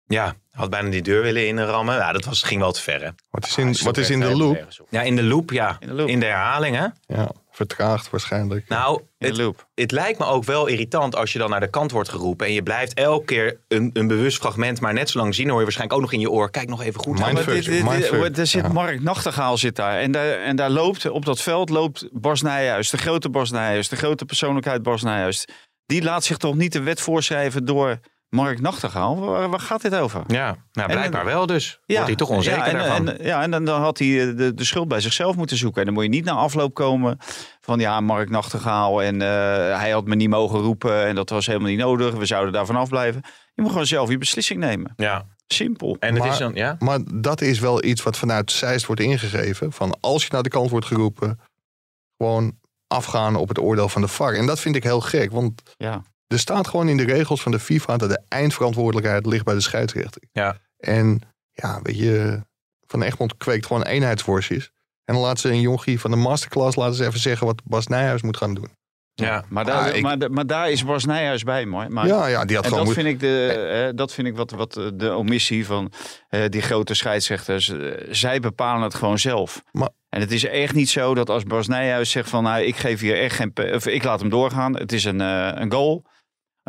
Ja, had bijna die deur willen inrammen. Ja, dat was, ging wel te ver, hè? Wat is in, wat is in de loop? Ja, in de loop, ja. In de loop. In de herhaling, hè? Ja, vertraagd waarschijnlijk. Nou, In het, de loop. het lijkt me ook wel irritant als je dan naar de kant wordt geroepen. En je blijft elke keer een, een bewust fragment maar net zo lang zien. Hoor je waarschijnlijk ook nog in je oor. Kijk nog even goed. Mindfuck. Dit, dit, dit- mindfuck. er zit Ja. Mark Nachtegaal zit daar. En, daar. en daar loopt, op dat veld loopt Bas Nijhuis. De grote Bas Nijhuis. De grote persoonlijkheid Bas Nijhuis. Die laat zich toch niet de wet voorschrijven door Mark Nachtegaal? Waar, waar gaat dit over? Ja, nou En- blijkbaar wel dus. Wordt hij toch onzeker ja, en, daarvan. En, ja, en dan, dan had hij eh, de, de schuld bij zichzelf moeten zoeken. En dan moet je niet na afloop komen van ja, Mark Nachtegaal en eh, hij had me niet mogen roepen en dat was helemaal niet nodig. We zouden daarvan afblijven. Je moet gewoon zelf je beslissing nemen. ja, Simpel. en het Maar- is dan, ja? Maar dat is wel iets wat vanuit Zeist wordt ingegeven. Van als je naar de kant wordt geroepen, gewoon afgaan op het oordeel van de VAR. En dat vind ik heel gek, want Ja. Er staat gewoon in de regels van de FIFA dat de eindverantwoordelijkheid ligt bij de scheidsrechter. Ja. En ja, weet je, Van Egmond kweekt gewoon eenheidsworstjes. En dan laten ze een jongie van de masterclass laten ze even zeggen wat Bas Nijhuis moet gaan doen. Ja. Maar, daar, Ah, ik- maar, maar daar is Bas Nijhuis bij, maar, maar ja, ja, die had En gewoon dat moet- vind ik, de, eh, dat vind ik wat, wat de omissie van eh, die grote scheidsrechters. Eh, zij bepalen het gewoon zelf. Maar- en het is echt niet zo dat als Bas Nijhuis zegt van... Nou, ik geef hier echt geen... Of ik laat hem doorgaan. Het is een, eh, een goal.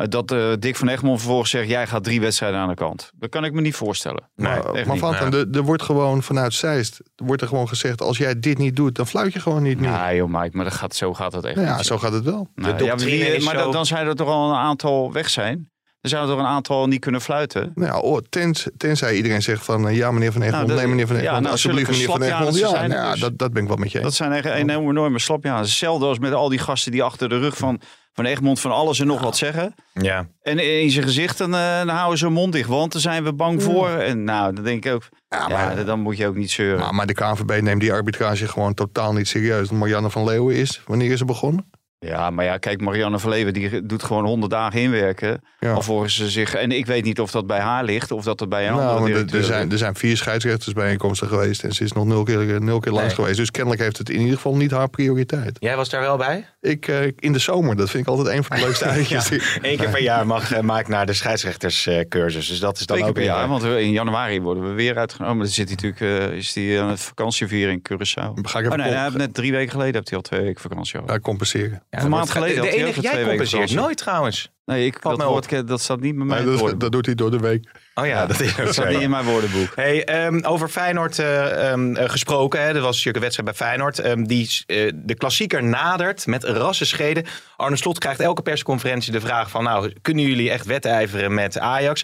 Eh, dat eh, Dick van Egmond vervolgens zegt... Jij gaat drie wedstrijden aan de kant. Dat kan ik me niet voorstellen. Nee, Maar, echt maar niet. Vantem, er, er wordt gewoon vanuit Zeist, wordt er gewoon gezegd, als jij dit niet doet, dan fluit je gewoon niet meer. Ja, joh, Mike, maar dat gaat, zo gaat het echt Nou niet. ja, zo gaat het wel. Nou, De ja, doctrine wie- is maar zo- dan, dan zijn er toch al een aantal weg zijn. Er zijn er toch een aantal niet kunnen fluiten. Nou ja, oh, tens, tenzij iedereen zegt van eh, ja meneer Van Egmond, Nou, nee meneer Van ja, Egmond, nou, alsjeblieft meneer Van Egmond. Ja, nou dus. dat, dat ben ik wel met je eens. Dat zijn echt een enorme slapjaars. Hetzelfde als met al die gasten die achter de rug van, van Egmond van alles en nog wat zeggen. Ja. En in zijn gezicht dan, eh, dan houden ze hun mond dicht, want daar zijn we bang voor. En nou, dan denk ik ook, Ja, ja, maar, dan moet je ook niet zeuren. maar, maar de KNVB neemt die arbitrage gewoon totaal niet serieus. Want Marianne van Leeuwen is, wanneer is ze begonnen? Ja, maar ja, kijk, Marianne Verleven die doet gewoon honderd dagen inwerken. Ja. Alvorens ze zich, en ik weet niet of dat bij haar ligt of dat het bij een Nou, andere er, directeur er, zijn, ligt. er zijn vier scheidsrechtersbijeenkomsten geweest en ze is nog nul keer, nul keer langs Nee. geweest. Dus kennelijk heeft het in ieder geval niet haar prioriteit. Jij was daar wel bij? Ik, eh, in de zomer, dat vind ik altijd een van de leukste uitjes. Eén keer per jaar mag uh, Mike naar de scheidsrechterscursus. dus dat is dan ook per weer- jaar, want we- in januari worden we weer uitgenomen. Dan zit hij natuurlijk, eh, is hij aan het vakantievieren in Curaçao. Ga ik Oh even nee, hij heeft net drie weken geleden heeft hij al twee weken vakantie ik compenseren. Een maand geleden De had hij ook enige, jij twee weken compenseert nooit trouwens. Nee, ik, dat, me woord, dat staat niet bij mij Nee, dat, doet hij door de week. Oh ja, dat is Dat staat niet in mijn woordenboek. Hey, ehm, over Feyenoord eh, ehm, eh, gesproken. Hè. Er was natuurlijk een wedstrijd bij Feyenoord. ehm, die eh, de klassieker nadert met rassenscheden. Arne Slot krijgt elke persconferentie de vraag van... nou, kunnen jullie echt wedijveren met Ajax?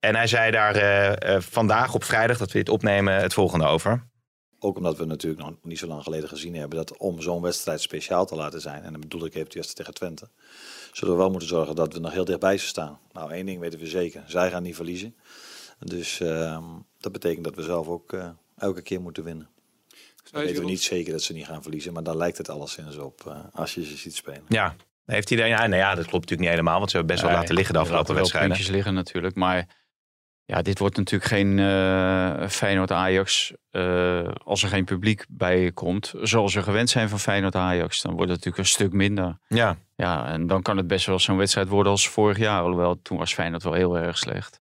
En hij zei daar vandaag op vrijdag, dat we dit opnemen, het volgende over. Ook omdat we natuurlijk nog niet zo lang geleden gezien hebben dat om zo'n wedstrijd speciaal te laten zijn, en dan bedoel ik even de wedstrijd tegen Twente, zullen we wel moeten zorgen dat we nog heel dichtbij ze staan. Nou, één ding weten we zeker, zij gaan niet verliezen. Dus ehm, dat betekent dat we zelf ook eh, elke keer moeten winnen. Dan weten we niet zeker dat ze niet gaan verliezen, maar daar lijkt het alleszins op eh, als je ze ziet spelen. Ja, heeft hij daar, ja, nou ja, dat klopt natuurlijk niet helemaal. Want ze hebben best wel laten liggen de Er afgelopen wedstrijden. puntjes liggen natuurlijk. Maar ja, dit wordt natuurlijk geen eh Feyenoord-Ajax eh, als er geen publiek bij komt. Zoals we gewend zijn van Feyenoord-Ajax. Dan wordt het natuurlijk een stuk minder. Ja, Ja, en dan kan het best wel zo'n wedstrijd worden als vorig jaar. Alhoewel, toen was Feyenoord wel heel erg slecht.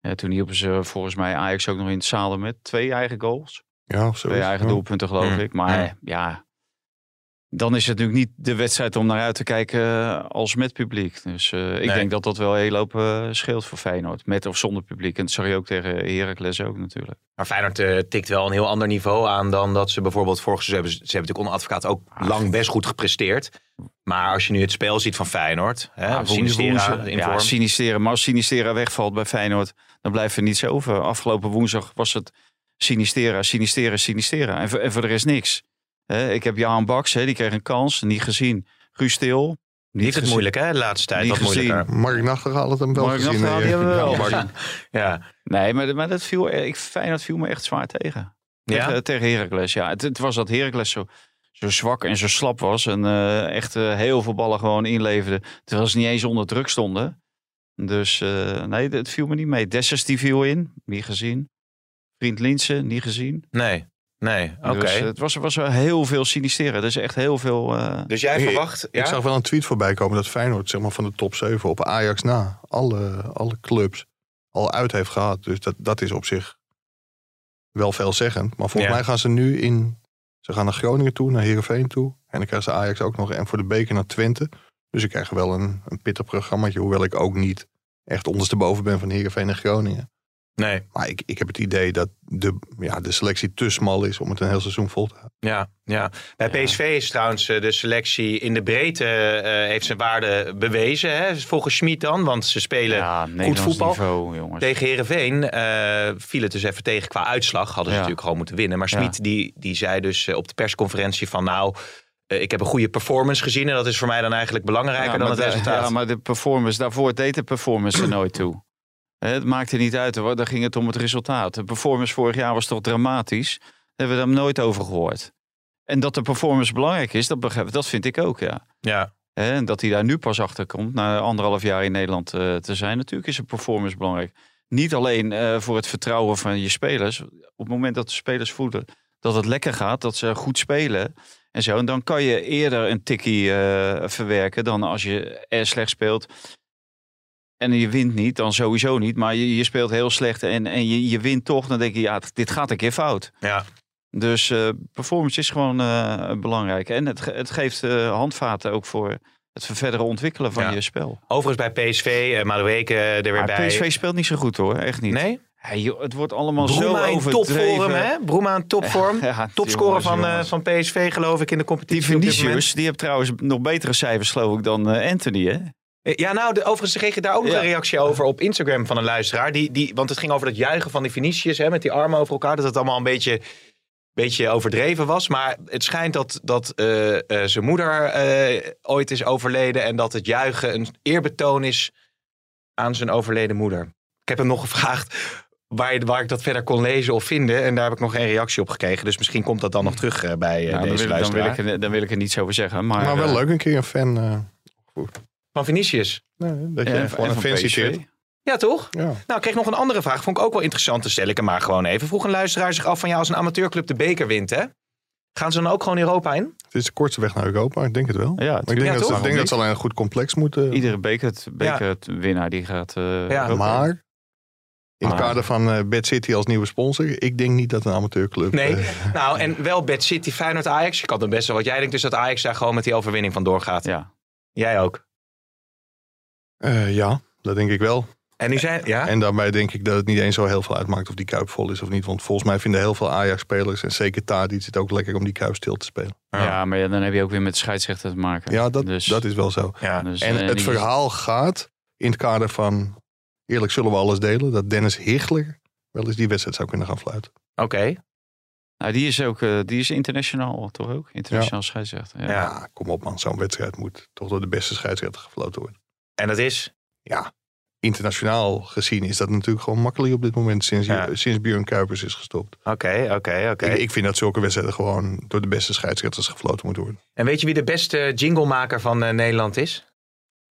Ja, toen hielpen ze volgens mij Ajax ook nog in het zadel met twee eigen goals. Ja, zo. Twee eigen doelpunten geloof Mm. ik. Maar Mm. ja, dan is het natuurlijk niet de wedstrijd om naar uit te kijken eh, als met publiek. Dus eh, ik Nee. denk dat dat wel heel hoop eh, scheelt voor Feyenoord. Met of zonder publiek. En dat zag je ook tegen Heracles ook natuurlijk. maar Feyenoord tikt wel een heel ander niveau aan dan dat ze bijvoorbeeld vorig seizoen hebben. Ze hebben natuurlijk onder advocaat ook lang best goed gepresteerd. Maar als je nu het spel ziet van Feyenoord, hè, Ja, Sinistera woensdag- in ja. Sinistera. Maar als Sinistera wegvalt bij Feyenoord, dan blijft er niets over. Afgelopen woensdag was het Sinistera, Sinistera, Sinistera. En voor, en voor de rest niks. Ik heb Jan Baks, hè, die kreeg een kans, niet gezien. Guus Stil. Die heeft het gezien. moeilijk hè, de laatste tijd. Niet Wat moeilijker. gezien. Mark Nachtegaal had hem wel Mark gezien. Eh, die hebben we wel ja, Mark- gezien. Ja, Nee, maar, maar dat viel, ik, Feyenoord viel me echt zwaar tegen. Ja? Tegen, tegen Heracles, ja. Het, het was dat Heracles zo, zo zwak en zo slap was. En eh, echt eh, heel veel ballen gewoon inleverde. Terwijl ze niet eens onder druk stonden. Dus eh, nee, het viel me niet mee. Dessers die viel in, niet gezien. Vriend Linsen, niet gezien. nee, nee, oké. Dus, het was, was wel heel veel sinisteren. Dus echt heel veel... eh, Dus jij Ik- verwacht... Ja? Ik zag wel een tweet voorbij komen dat Feyenoord zeg maar, van de top 7 op Ajax na alle, alle clubs al uit heeft gehad. Dus dat, dat is op zich wel veelzeggend. Maar volgens Ja. mij gaan ze nu in... Ze gaan naar Groningen toe, naar Heerenveen toe. En dan krijgen ze Ajax ook nog. En voor de beker naar Twente. Dus ik krijg wel een, een pittig programmaatje. Hoewel ik ook niet echt ondersteboven ben van Heerenveen en Groningen. Nee, Maar ik, ik heb het idee dat de, ja, de selectie te smal is om het een heel seizoen vol te houden. ja, ja. Bij. PSV is trouwens eh, de selectie in de breedte eh, heeft zijn waarde bewezen. Hè? Volgens Schmid dan, want ze spelen ja, Nederlands voetbal. niveau, jongens. Tegen Herenveen eh viel het dus even tegen qua uitslag. Hadden ze Ja. natuurlijk gewoon moeten winnen. Maar Ja. Smit die, die zei dus op de persconferentie van nou, ik heb een goede performance gezien. En dat is voor mij dan eigenlijk belangrijker Ja, dan het de- resultaat. Ja, maar de performance, daarvoor deed de performance er nooit toe. Het maakte niet uit, hoor. daar ging het om het resultaat. De performance vorig jaar was toch dramatisch. Daar hebben we daar nooit over gehoord. En dat de performance belangrijk is, dat, begrijp, dat vind ik ook, ja. Ja, En dat hij daar nu pas achter komt, na anderhalf jaar in Nederland eh, te zijn. Natuurlijk is de performance belangrijk. Niet alleen eh, voor het vertrouwen van je spelers. Op het moment dat de spelers voelen dat het lekker gaat, dat ze goed spelen en zo. En dan kan je eerder een tikkie eh, verwerken dan als je er slecht speelt. En je wint niet, dan sowieso niet. Maar je, je speelt heel slecht en, en je, je wint toch. Dan denk je, ja, dit gaat een keer fout. Ja. Dus eh, performance is gewoon eh, belangrijk. En het, het geeft eh, handvaten ook voor het verdere ontwikkelen van Ja. je spel. Overigens bij PSV, uh, Madueke er weer Maar bij. PSV speelt niet zo goed hoor, echt niet. Nee? Hey, joh, het wordt allemaal Broema zo in overdreven. topvorm, hè? Broema in topvorm. Ja, Topscorer van, jongens. van PSV, geloof ik, in de Die competitie. moment. Vinicius, die heeft trouwens nog betere cijfers geloof ik dan Anthony hè? Ja, nou, de, overigens kreeg je daar ook nog Ja. een reactie over op Instagram van een luisteraar. Die, die, want het ging over dat juichen van die Vinicius, hè, met die armen over elkaar. Dat het allemaal een beetje, beetje overdreven was. Maar het schijnt dat, dat eh, eh, zijn moeder eh, ooit is overleden. En dat het juichen een eerbetoon is aan zijn overleden moeder. Ik heb hem nog gevraagd waar, waar ik dat verder kon lezen of vinden. En daar heb ik nog geen reactie op gekregen. Dus misschien komt dat dan nog terug eh, bij eh, Nou, dan, deze wil, dan, wil luisteraar. ik dan wil ik er niets over zeggen. Maar, Maar wel eh, leuk een keer een fan. eh, Van Vinicius. nee, dat je en- gewoon en een van fan PSV. citeert. Ja, toch? Ja. Nou, ik kreeg nog een andere vraag. Vond ik ook wel interessant. te stel ik hem maar gewoon even. Vroeg een luisteraar zich af van ja, als een amateurclub de beker wint, hè? Gaan ze dan ook gewoon Europa in? Het is de kortste weg naar Europa, ik denk het wel. Ja, maar ik denk, Ja, dat, ze, ik denk dat ze alleen een goed complex moeten. Iedere beker, bekerwinnaar die gaat... eh, Ja. Maar in het kader van eh Bad City als nieuwe sponsor, ik denk niet dat een amateurclub. Nee. eh, Nou, en wel Bad City, Feyenoord, Ajax. Je kan het best wel wat jij denkt dus dat Ajax daar gewoon met die overwinning van doorgaat. Ja. Jij ook. Eh, ja, dat denk ik wel. En nu zijn... Ja? En daarbij denk ik dat het niet eens zo heel veel uitmaakt of die kuip vol is of niet. Want volgens mij vinden heel veel Ajax-spelers en zeker Tadic het ook lekker om die kuip stil te spelen. Ja. maar ja, dan heb je ook weer met de scheidsrechter te maken. Ja, dat, Dus- dat is wel zo. Ja. Dus, En eh, het verhaal gaat in het kader van, eerlijk zullen we alles delen, dat Dennis Hichler wel eens die wedstrijd zou kunnen gaan fluiten. Oké. Nou, die is ook eh, die is internationaal, toch ook? Internationaal scheidsrechter. Ja. Ja. Ja, kom op man, zo'n wedstrijd moet toch door de beste scheidsrechter gefloten worden. En dat is... Ja, internationaal gezien is dat natuurlijk gewoon makkelijk op dit moment sinds, Ja. sinds Björn Kuipers is gestopt. Oké, oké, oké. Ik, ik vind dat zulke wedstrijden gewoon door de beste scheidsrechters gefloten moeten worden. En weet je wie de beste jinglemaker van eh, Nederland is?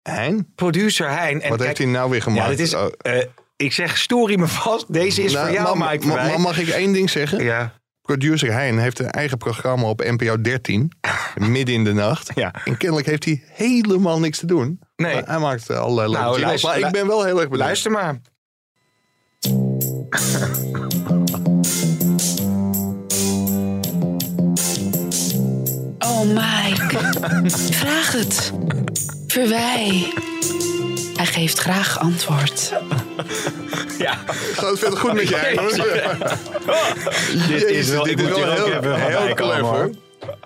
Hein? Producer Hein. En Wat kijk, heeft hij nou weer gemaakt? Ja, dit is... Oh, eh, ik zeg, story me vast. Deze is nou, voor jou, maar- Mike maar mag ik één ding zeggen? Ja. Producer Hein heeft een eigen programma op NPO 13, midden in de nacht. Ja. En kennelijk heeft hij helemaal niks te doen. Nee. Maar hij maakt allerlei leuke Nou, luister- Maar ik ben wel heel erg benieuwd. Luister maar. Oh Mike, vraag het. Verwij. Hij geeft graag antwoord. Ja. Gaat het verder goed met je hoor? Dit is wel, ik dit is moet wel heel, heel clever.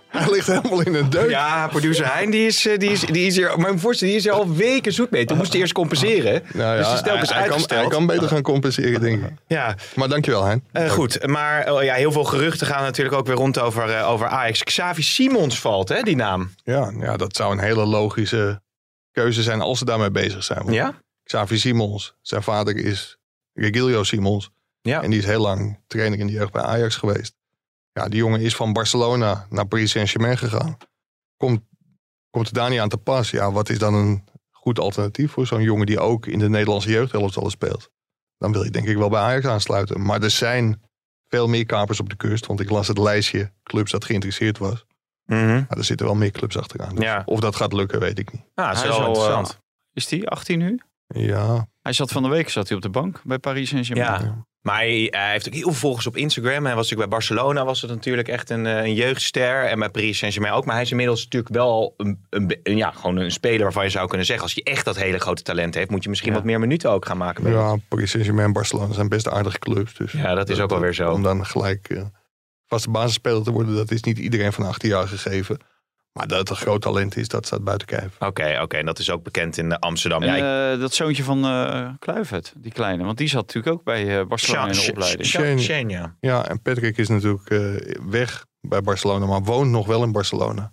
Hij ligt helemaal in een deuk. Ja, producer Hein, die is, eh, die is, die is hier, maar voorstel, die is er al weken zoet mee. Toen moest hij eerst compenseren. Nou dus die is telkens hij, kan, uitgesteld. hij kan beter gaan compenseren, denk ik. Ja, Maar dankjewel, Hein. eh, goed. Maar oh, ja, heel veel geruchten gaan natuurlijk ook weer rond over, eh, over Ajax. Xavi Simons valt, hè, die naam. Ja, ja, dat zou een hele logische keuze zijn als ze daarmee bezig zijn. Want Ja? Xavi Simons, zijn vader is Regilio Simons. Ja. En die is heel lang trainer in de jeugd bij Ajax geweest. Ja, die jongen is van Barcelona naar Paris Saint-Germain gegaan. Komt, komt het daar niet aan te pas? Ja, wat is dan een goed alternatief voor zo'n jongen die ook in de Nederlandse jeugdhelftallen speelt? Dan wil je denk ik wel bij Ajax aansluiten. Maar er zijn veel meer kapers op de kust. Want ik las het lijstje clubs dat geïnteresseerd was. Mhm. Maar er zitten wel meer clubs achteraan. Dus Ja. Of dat gaat lukken, weet ik niet. Dat is Hij wel is al, interessant. eh, Is die 18 nu? Ja, Hij zat van de week zat hij op de bank bij Paris Saint-Germain. Ja. Maar hij, hij heeft ook heel veel volgers op Instagram. Hij was natuurlijk bij Barcelona was het natuurlijk echt een, eh, een jeugdster. En bij Paris Saint-Germain ook. Maar hij is inmiddels natuurlijk wel een, een, een- ja, gewoon een speler waarvan je zou kunnen zeggen... als je echt dat hele grote talent heeft... moet je misschien Ja. wat meer minuten ook gaan maken. ja Paris Saint-Germain en Barcelona zijn best aardige clubs. Dus Ja, dat is ook wel weer zo. Om dan gelijk eh, vaste basisspeler te worden, dat is niet iedereen van 18 jaar gegeven. Maar dat het een groot talent is, dat staat buiten kijf. Oké, oké. En dat is ook bekend in Amsterdam. En Ja, ik- eh, dat zoontje van eh Kluivert, die kleine. Want die zat natuurlijk ook bij eh, Barcelona in de opleiding. Sha- Shane. Shane, ja. Ja, en Patrick is natuurlijk eh, weg bij Barcelona, maar woont nog wel in Barcelona.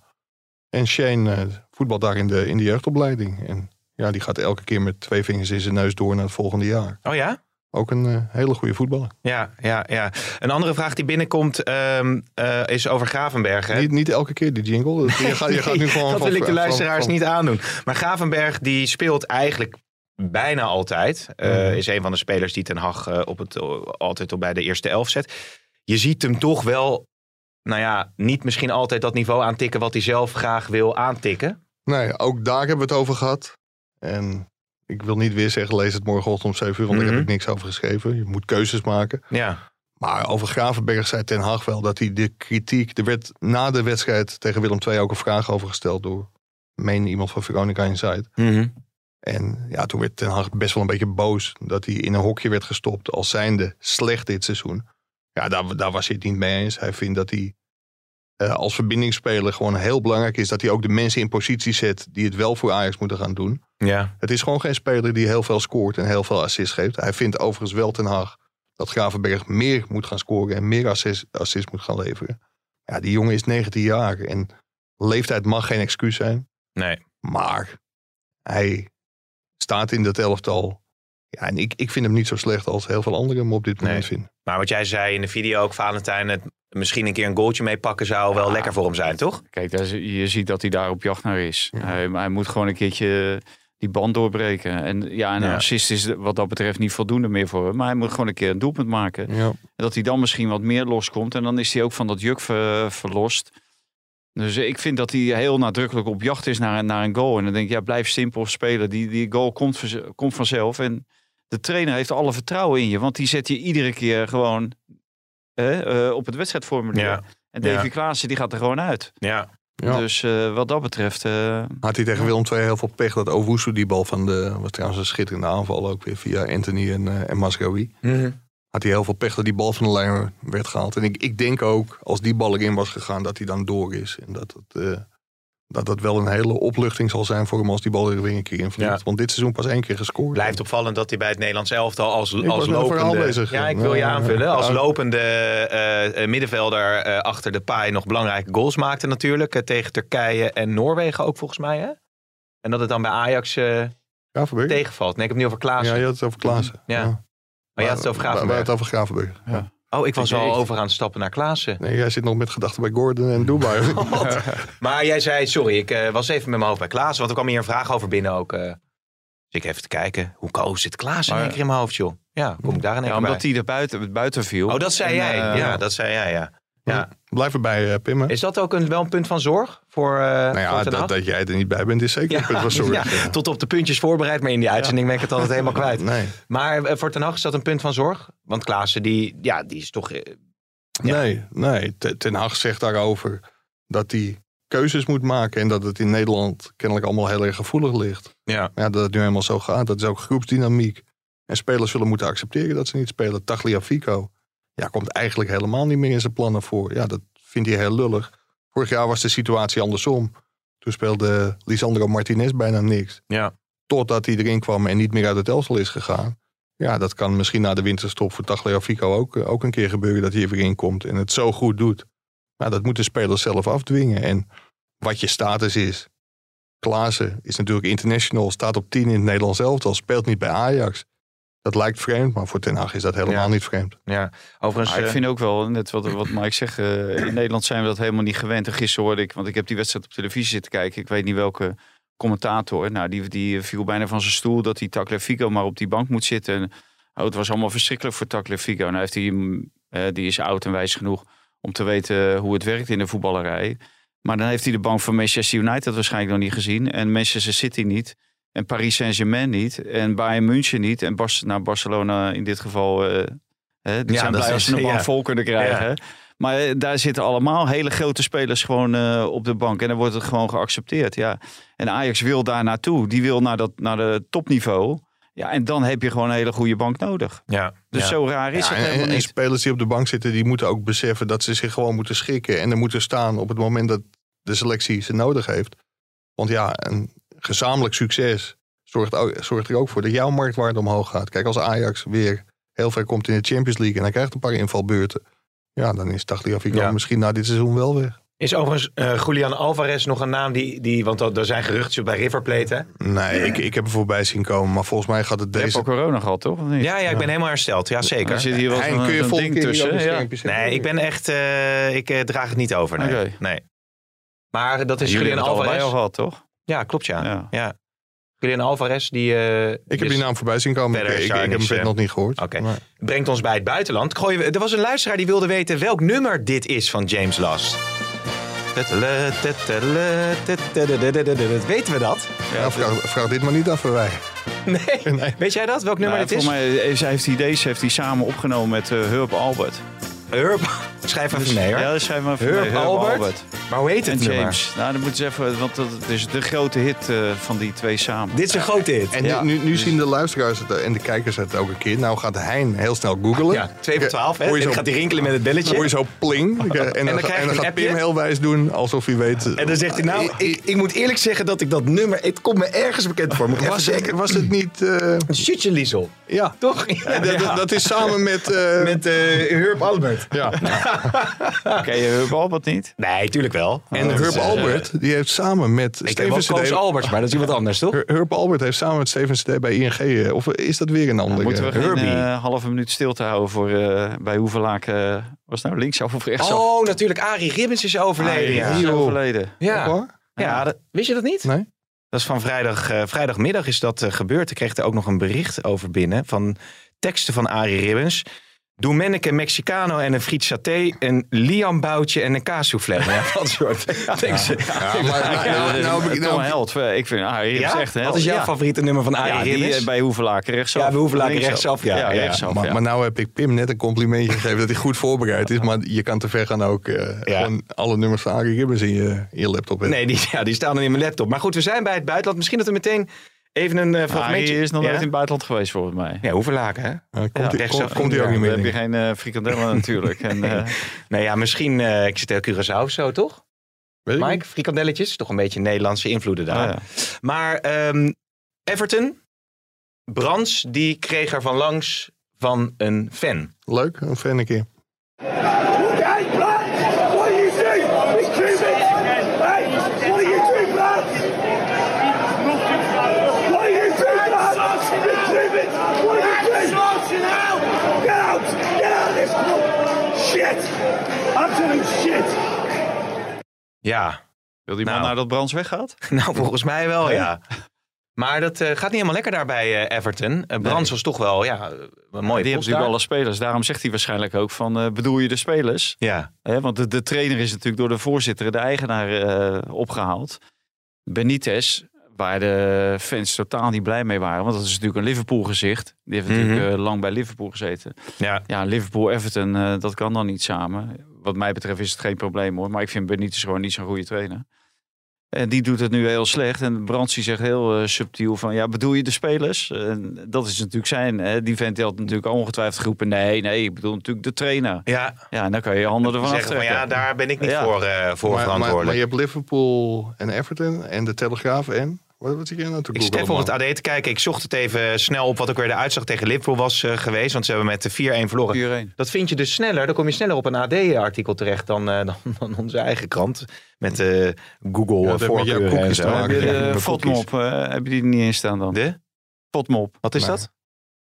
En Shane eh, voetbalt daar in de, in de jeugdopleiding. En ja, die gaat elke keer met twee vingers in zijn neus door naar het volgende jaar. Oh ja? Ook een eh, hele goede voetballer. Ja, ja, ja. Een andere vraag die binnenkomt ehm, eh, is over Gravenberg. Hè? Niet, niet elke keer die jingle. Je gaat, je gaat nu gewoon dat van- wil ik de luisteraars van- niet aandoen. Maar Gravenberg die speelt eigenlijk bijna altijd. Eh, Mhm. Is een van de spelers die Ten Hag op het, altijd op bij de eerste elf zet. Je ziet hem toch wel nou ja, niet misschien altijd dat niveau aantikken wat hij zelf graag wil aantikken. Nee, ook daar hebben we het over gehad. En ik wil niet weer zeggen, lees het morgenochtend om 7 uur, want daar Mhm. heb ik niks over geschreven. Je moet keuzes maken. Ja, Maar over Gravenberg zei Ten Hag wel dat hij de kritiek... Er werd na de wedstrijd tegen Willem II ook een vraag over gesteld door... meen iemand van Veronica Inside. En ja, toen werd Ten Hag best wel een beetje boos dat hij in een hokje werd gestopt als zijnde slecht dit seizoen. Ja, daar, daar was hij het niet mee eens. Hij vindt dat hij eh, als verbindingsspeler gewoon heel belangrijk is dat hij ook de mensen in positie zet die het wel voor Ajax moeten gaan doen. ja, Het is gewoon geen speler die heel veel scoort en heel veel assists geeft. Hij vindt overigens wel Ten Hag dat Gravenberg meer moet gaan scoren en meer assist, assist moet gaan leveren. Ja, die jongen is 19 jaar en leeftijd mag geen excuus zijn. nee. Maar hij staat in dat elftal. Ja, en ik, ik vind hem niet zo slecht als heel veel anderen hem op dit moment Nee. vinden. Maar wat jij zei in de video ook, Valentijn, het misschien een keer een goaltje meepakken zou wel lekker voor hem zijn, toch? Kijk, daar, je ziet dat hij daar op jacht naar is. Hij, hij moet gewoon een keertje die band doorbreken. En ja, een Ja. assist is wat dat betreft niet voldoende meer voor hem. Maar hij moet gewoon een keer een doelpunt maken. En dat hij dan misschien wat meer loskomt. En dan is hij ook van dat juk ver- verlost. Dus ik vind dat hij heel nadrukkelijk op jacht is naar, een- naar een goal. En dan denk ik, ja, blijf simpel spelen. Die, die goal komt, komt vanzelf. En de trainer heeft alle vertrouwen in je. Want die zet je iedere keer gewoon hè, eh, op het wedstrijdformulier. Ja. En Davy Ja. Klaassen, die gaat er gewoon uit. Ja, Ja. Dus eh, wat dat betreft... eh, Had hij tegen Willem II heel veel pech dat Owusu die bal van de... was trouwens een schitterende aanval ook weer via Anthony en, eh en Masraoui. Had hij heel veel pech dat die bal van de lijn werd gehaald. En ik, ik denk ook, als die bal erin was gegaan, dat hij dan door is. En dat het, dat het wel een hele opluchting zal zijn voor hem als die bal er weer een keer in vliegt. Ja. Want dit seizoen pas één keer gescoord. blijft opvallend dat hij bij het Nederlands elftal als, als lopende... bezig. Ja, ik wil je aanvullen. Als lopende eh, eh, middenvelder eh, achter de paai nog belangrijke goals maakte natuurlijk. tegen Turkije en Noorwegen ook volgens mij, hè? En dat het dan bij Ajax tegenvalt. Nee, ik heb het niet over Klaassen. Ja, je had het over Klaassen. Ja. Maar je had het over We- we Gravenberg. het over Gravenberg. Ja. Oh, ik was al over aan het stappen naar Klaassen. Nee, jij zit nog met gedachten bij Gordon en Dubai. Maar jij zei, sorry, ik eh, was even met mijn hoofd bij Klaassen. Want er kwam hier een vraag over binnen ook. eh. dus ik even te kijken. Hoe koos zit Klaassen in één keer in mijn hoofd, joh? Ja, kom ik daar in één ja, keer omdat hij er buiten, buiten viel. Oh, dat zei En, jij. eh, ja, dat zei jij, ja. ja. Blijf erbij, eh, Pim. hè? Is dat ook een, wel een punt van zorg voor, eh Nou ja, dat, dat jij er niet bij bent is zeker een punt van zorg. ja, tot op de puntjes voorbereid, maar in die uitzending ben ik het altijd helemaal kwijt. Nee, Maar eh, voor Ten Hag is dat een punt van zorg? Want Klaassen, die, ja, die is toch... eh, nee, nee. Ten Ten Hag zegt daarover dat hij keuzes moet maken. En dat het in Nederland kennelijk allemaal heel erg gevoelig ligt. ja. Ja, dat het nu helemaal zo gaat. Dat is ook groepsdynamiek. En spelers zullen moeten accepteren dat ze niet spelen. Tagliafico ja, komt eigenlijk helemaal niet meer in zijn plannen voor. Ja, dat vindt hij heel lullig. Vorig jaar was de situatie andersom. Toen speelde Lisandro Martinez bijna niks. Ja. Totdat hij erin kwam en niet meer uit het elftal is gegaan. Ja, dat kan misschien na de winterstop voor Tagliafico ook, eh, ook een keer gebeuren dat hij er weer in komt en het zo goed doet. Maar dat moeten spelers zelf afdwingen. En wat je status is. Klaassen is natuurlijk international, staat op 10 in het Nederlands elftal, speelt niet bij Ajax. Dat lijkt vreemd, maar voor Ten Hag is dat helemaal Ja. niet vreemd. ja. Overigens... Maar ik eh, vind ook wel, net wat, wat Mike zegt, eh, in Nederland zijn we dat helemaal niet gewend. En gisteren hoorde ik, want ik heb die wedstrijd op televisie zitten kijken. Ik weet niet welke commentator. Nou, die, die viel bijna van zijn stoel dat die Tagliafico maar op die bank moet zitten. En, oh, het was allemaal verschrikkelijk voor Tagliafico. Nou heeft hij, eh, die is oud en wijs genoeg om te weten hoe het werkt in de voetballerij. Maar dan heeft hij de bank van Manchester United waarschijnlijk nog niet gezien. En Manchester City niet. En Paris Saint-Germain niet. En Bayern München niet. En Bar nou, Barcelona in dit geval. eh, hè, die Ja, zijn dat blij als ze een bank ja. vol kunnen krijgen. Ja. Maar eh, daar zitten allemaal hele grote spelers gewoon eh, op de bank. En dan wordt het gewoon geaccepteerd. Ja. En Ajax wil daar naartoe. Die wil naar, dat, naar de topniveau. Ja, en dan heb je gewoon een hele goede bank nodig. ja, Dus ja. zo raar is Ja, het en, helemaal en niet. spelers die op de bank zitten, die moeten ook beseffen dat ze zich gewoon moeten schikken. En er moeten staan op het moment dat de selectie ze nodig heeft. Want ja, een gezamenlijk succes zorgt, ook, zorgt er ook voor dat jouw marktwaarde omhoog gaat. Kijk, als Ajax weer heel ver komt in de Champions League en hij krijgt een paar invalbeurten. Ja, dan is Tagliafico Ja. misschien na dit seizoen wel weg. Is overigens eh, Julian Alvarez nog een naam die... die want er zijn geruchten bij River Plate, hè? Nee, ik, ik heb er voorbij zien komen. Maar volgens mij gaat het Je hebt deze... al corona gehad, toch? Of niet? Ja, ja, ik ben helemaal hersteld. Ja, zeker. Er zit hier wel zo'n kun je volgende ding ook tussen. een Ja. Nee, ik ben echt... eh, ik eh, draag het niet over, nee. Nee. Maar dat is Jullie Julian hebben het allebei Alvarez. al gehad, toch? Ja, klopt ja. Ja. ja. Julian Alvarez, die... eh, Ik heb dus die naam voorbij zien komen. Ik, ik, heb hem verder eh, nog niet gehoord. Oké. Brengt ons bij het buitenland. Gooien we- Er was een luisteraar die wilde weten welk nummer dit is van James Last. Weten we dat? Ja, vraag, vraag dit maar niet af voor wij. Nee. Weet jij dat? Welk nummer Nou, dit is? voor mij heeft hij die deze heeft hij samen opgenomen met eh Herb Albert. Herb. Schrijf even mee hoor. Ja, dat schrijf maar even Herb mee. Herb Albert. Albert. Maar hoe heet En het nummer? James. Nou, dan moeten ze even, want dat is de grote hit eh, van die twee samen. Dit is een grote hit. En Ja. nu, nu, nu zien de luisteraars het, eh, en de kijkers het ook een keer. Nou gaat Hein heel snel googlen. Ja, 2 voor 12. Hè? En je dan gaat hij rinkelen met het belletje. hoor je zo pling. En, dan, dan ga- krijg je en dan een gaat appje. Pim heel wijs doen alsof hij weet... En dan zegt hij, nou, ik, ik moet eerlijk zeggen dat ik dat nummer... Het komt me ergens bekend voor. Moet ik even was, het, was het niet... eh, Shitje Liesel. ja, Toch? Ja, dat, dat- dat is samen met... eh, Met eh Herb Albert. Ja. Ken je Herb Albert niet? Nee, tuurlijk wel. En Herb eh, Albert, die heeft samen met Ik Steven Koos CD... Alberts, maar dat is iemand anders, toch? Herb Albert heeft samen met Steven CD bij ING... eh, Of is dat weer een andere? Moeten we geen Herbie. eh, halve minuut stilte houden voor eh, bij Hoevelaak... eh was het nou links of rechts? Oh, natuurlijk. Arie Ribbens is overleden. ja. is overleden. Ja, Hoor? ja dat, wist je dat niet? Nee? Dat is van vrijdag, eh, vrijdagmiddag is dat eh, gebeurd. Ik kreeg er ook nog een bericht over binnen van teksten van Arie Ribbens. Doe Menneke Mexicano en een friet saté, een Liam boutje en een kaassoufflé. Ja, dat soort. Ja, maar, nou, nou, nou, een held. Ik vind ah, Ribbens Ja? echt. Wat is jouw Ja. favoriete nummer van Arie Ja, die eh, bij Hoevelaak rechtsaf. Ja, bij Hoevelaak Linksaf. rechtsaf, ja. Ja, Ja, rechtsaf, maar, ja. maar nou heb ik Pim net een complimentje gegeven dat hij goed voorbereid is. Maar je kan te ver gaan ook eh, Ja. gewoon alle nummers van Arie in je, in je laptop hebben. Nee, die, ja, die staan dan in mijn laptop. Maar goed, we zijn bij het buitenland. Misschien dat we meteen even een eh, Ah, fragmentje... hij is nog ja? nooit in het buitenland geweest volgens mij. Ja, hoeveel laken, hè? Uh, komt Ja, hij rechtsaf. komt, komt hij ook niet Dan meer. heb je geen eh frikandellen natuurlijk. En, eh, Nou ja, misschien... eh ik zit heel Curaçao of zo, toch? Weet ik Mike, frikandelletjes. Toch een beetje Nederlandse invloeden daar. oh ja. Maar ehm, Everton, Brands, die kreeg er van langs van een fan. Leuk, een fan een keer. Ja, Wil die man Nou. nou dat Brands weggaat? nou volgens mij wel, ja. Maar dat eh, gaat niet helemaal lekker daar bij eh, Everton. Eh, Brands was toch wel, ja, een mooie die hebben natuurlijk alle spelers. Daarom zegt hij waarschijnlijk ook van, bedoel je de spelers? Ja, want de, de trainer is natuurlijk door de voorzitter, de eigenaar, eh, opgehaald. Benitez, waar de fans totaal niet blij mee waren. Want dat is natuurlijk een Liverpool gezicht. Die heeft natuurlijk Mhm. lang bij Liverpool gezeten. ja. Ja, Liverpool-Everton, dat kan dan niet samen. Wat mij betreft is het geen probleem hoor. Maar ik vind Benitez gewoon niet zo'n goede trainer. En die doet het nu heel slecht. En Brands die zegt heel eh, subtiel van... Ja, bedoel je de spelers? En dat is natuurlijk zijn. Hè? Die vent die had natuurlijk ongetwijfeld geroepen... Nee, nee, ik bedoel natuurlijk de trainer. Ja, Ja, en dan kan je handen ervan zeggen van aftrekken. ja, daar ben ik niet Ja. voor, eh, voor Maar, maar, verantwoordelijk. maar je hebt Liverpool en Everton en de Telegraaf en... Wat, je nou te Ik zit googlen, even op het? AD te kijken. Ik zocht het even snel op wat ook weer de uitslag tegen Liverpool was eh, geweest. Want ze hebben met de 4-1 verloren. 4-1. Dat vind je dus sneller. Dan kom je sneller op een AD-artikel terecht dan, eh, dan, dan onze eigen krant. Met eh Google Ja, voorkeuren en zo. de fotmop, eh, heb je die niet in staan dan? De? Fotmop. Wat is Nee. dat?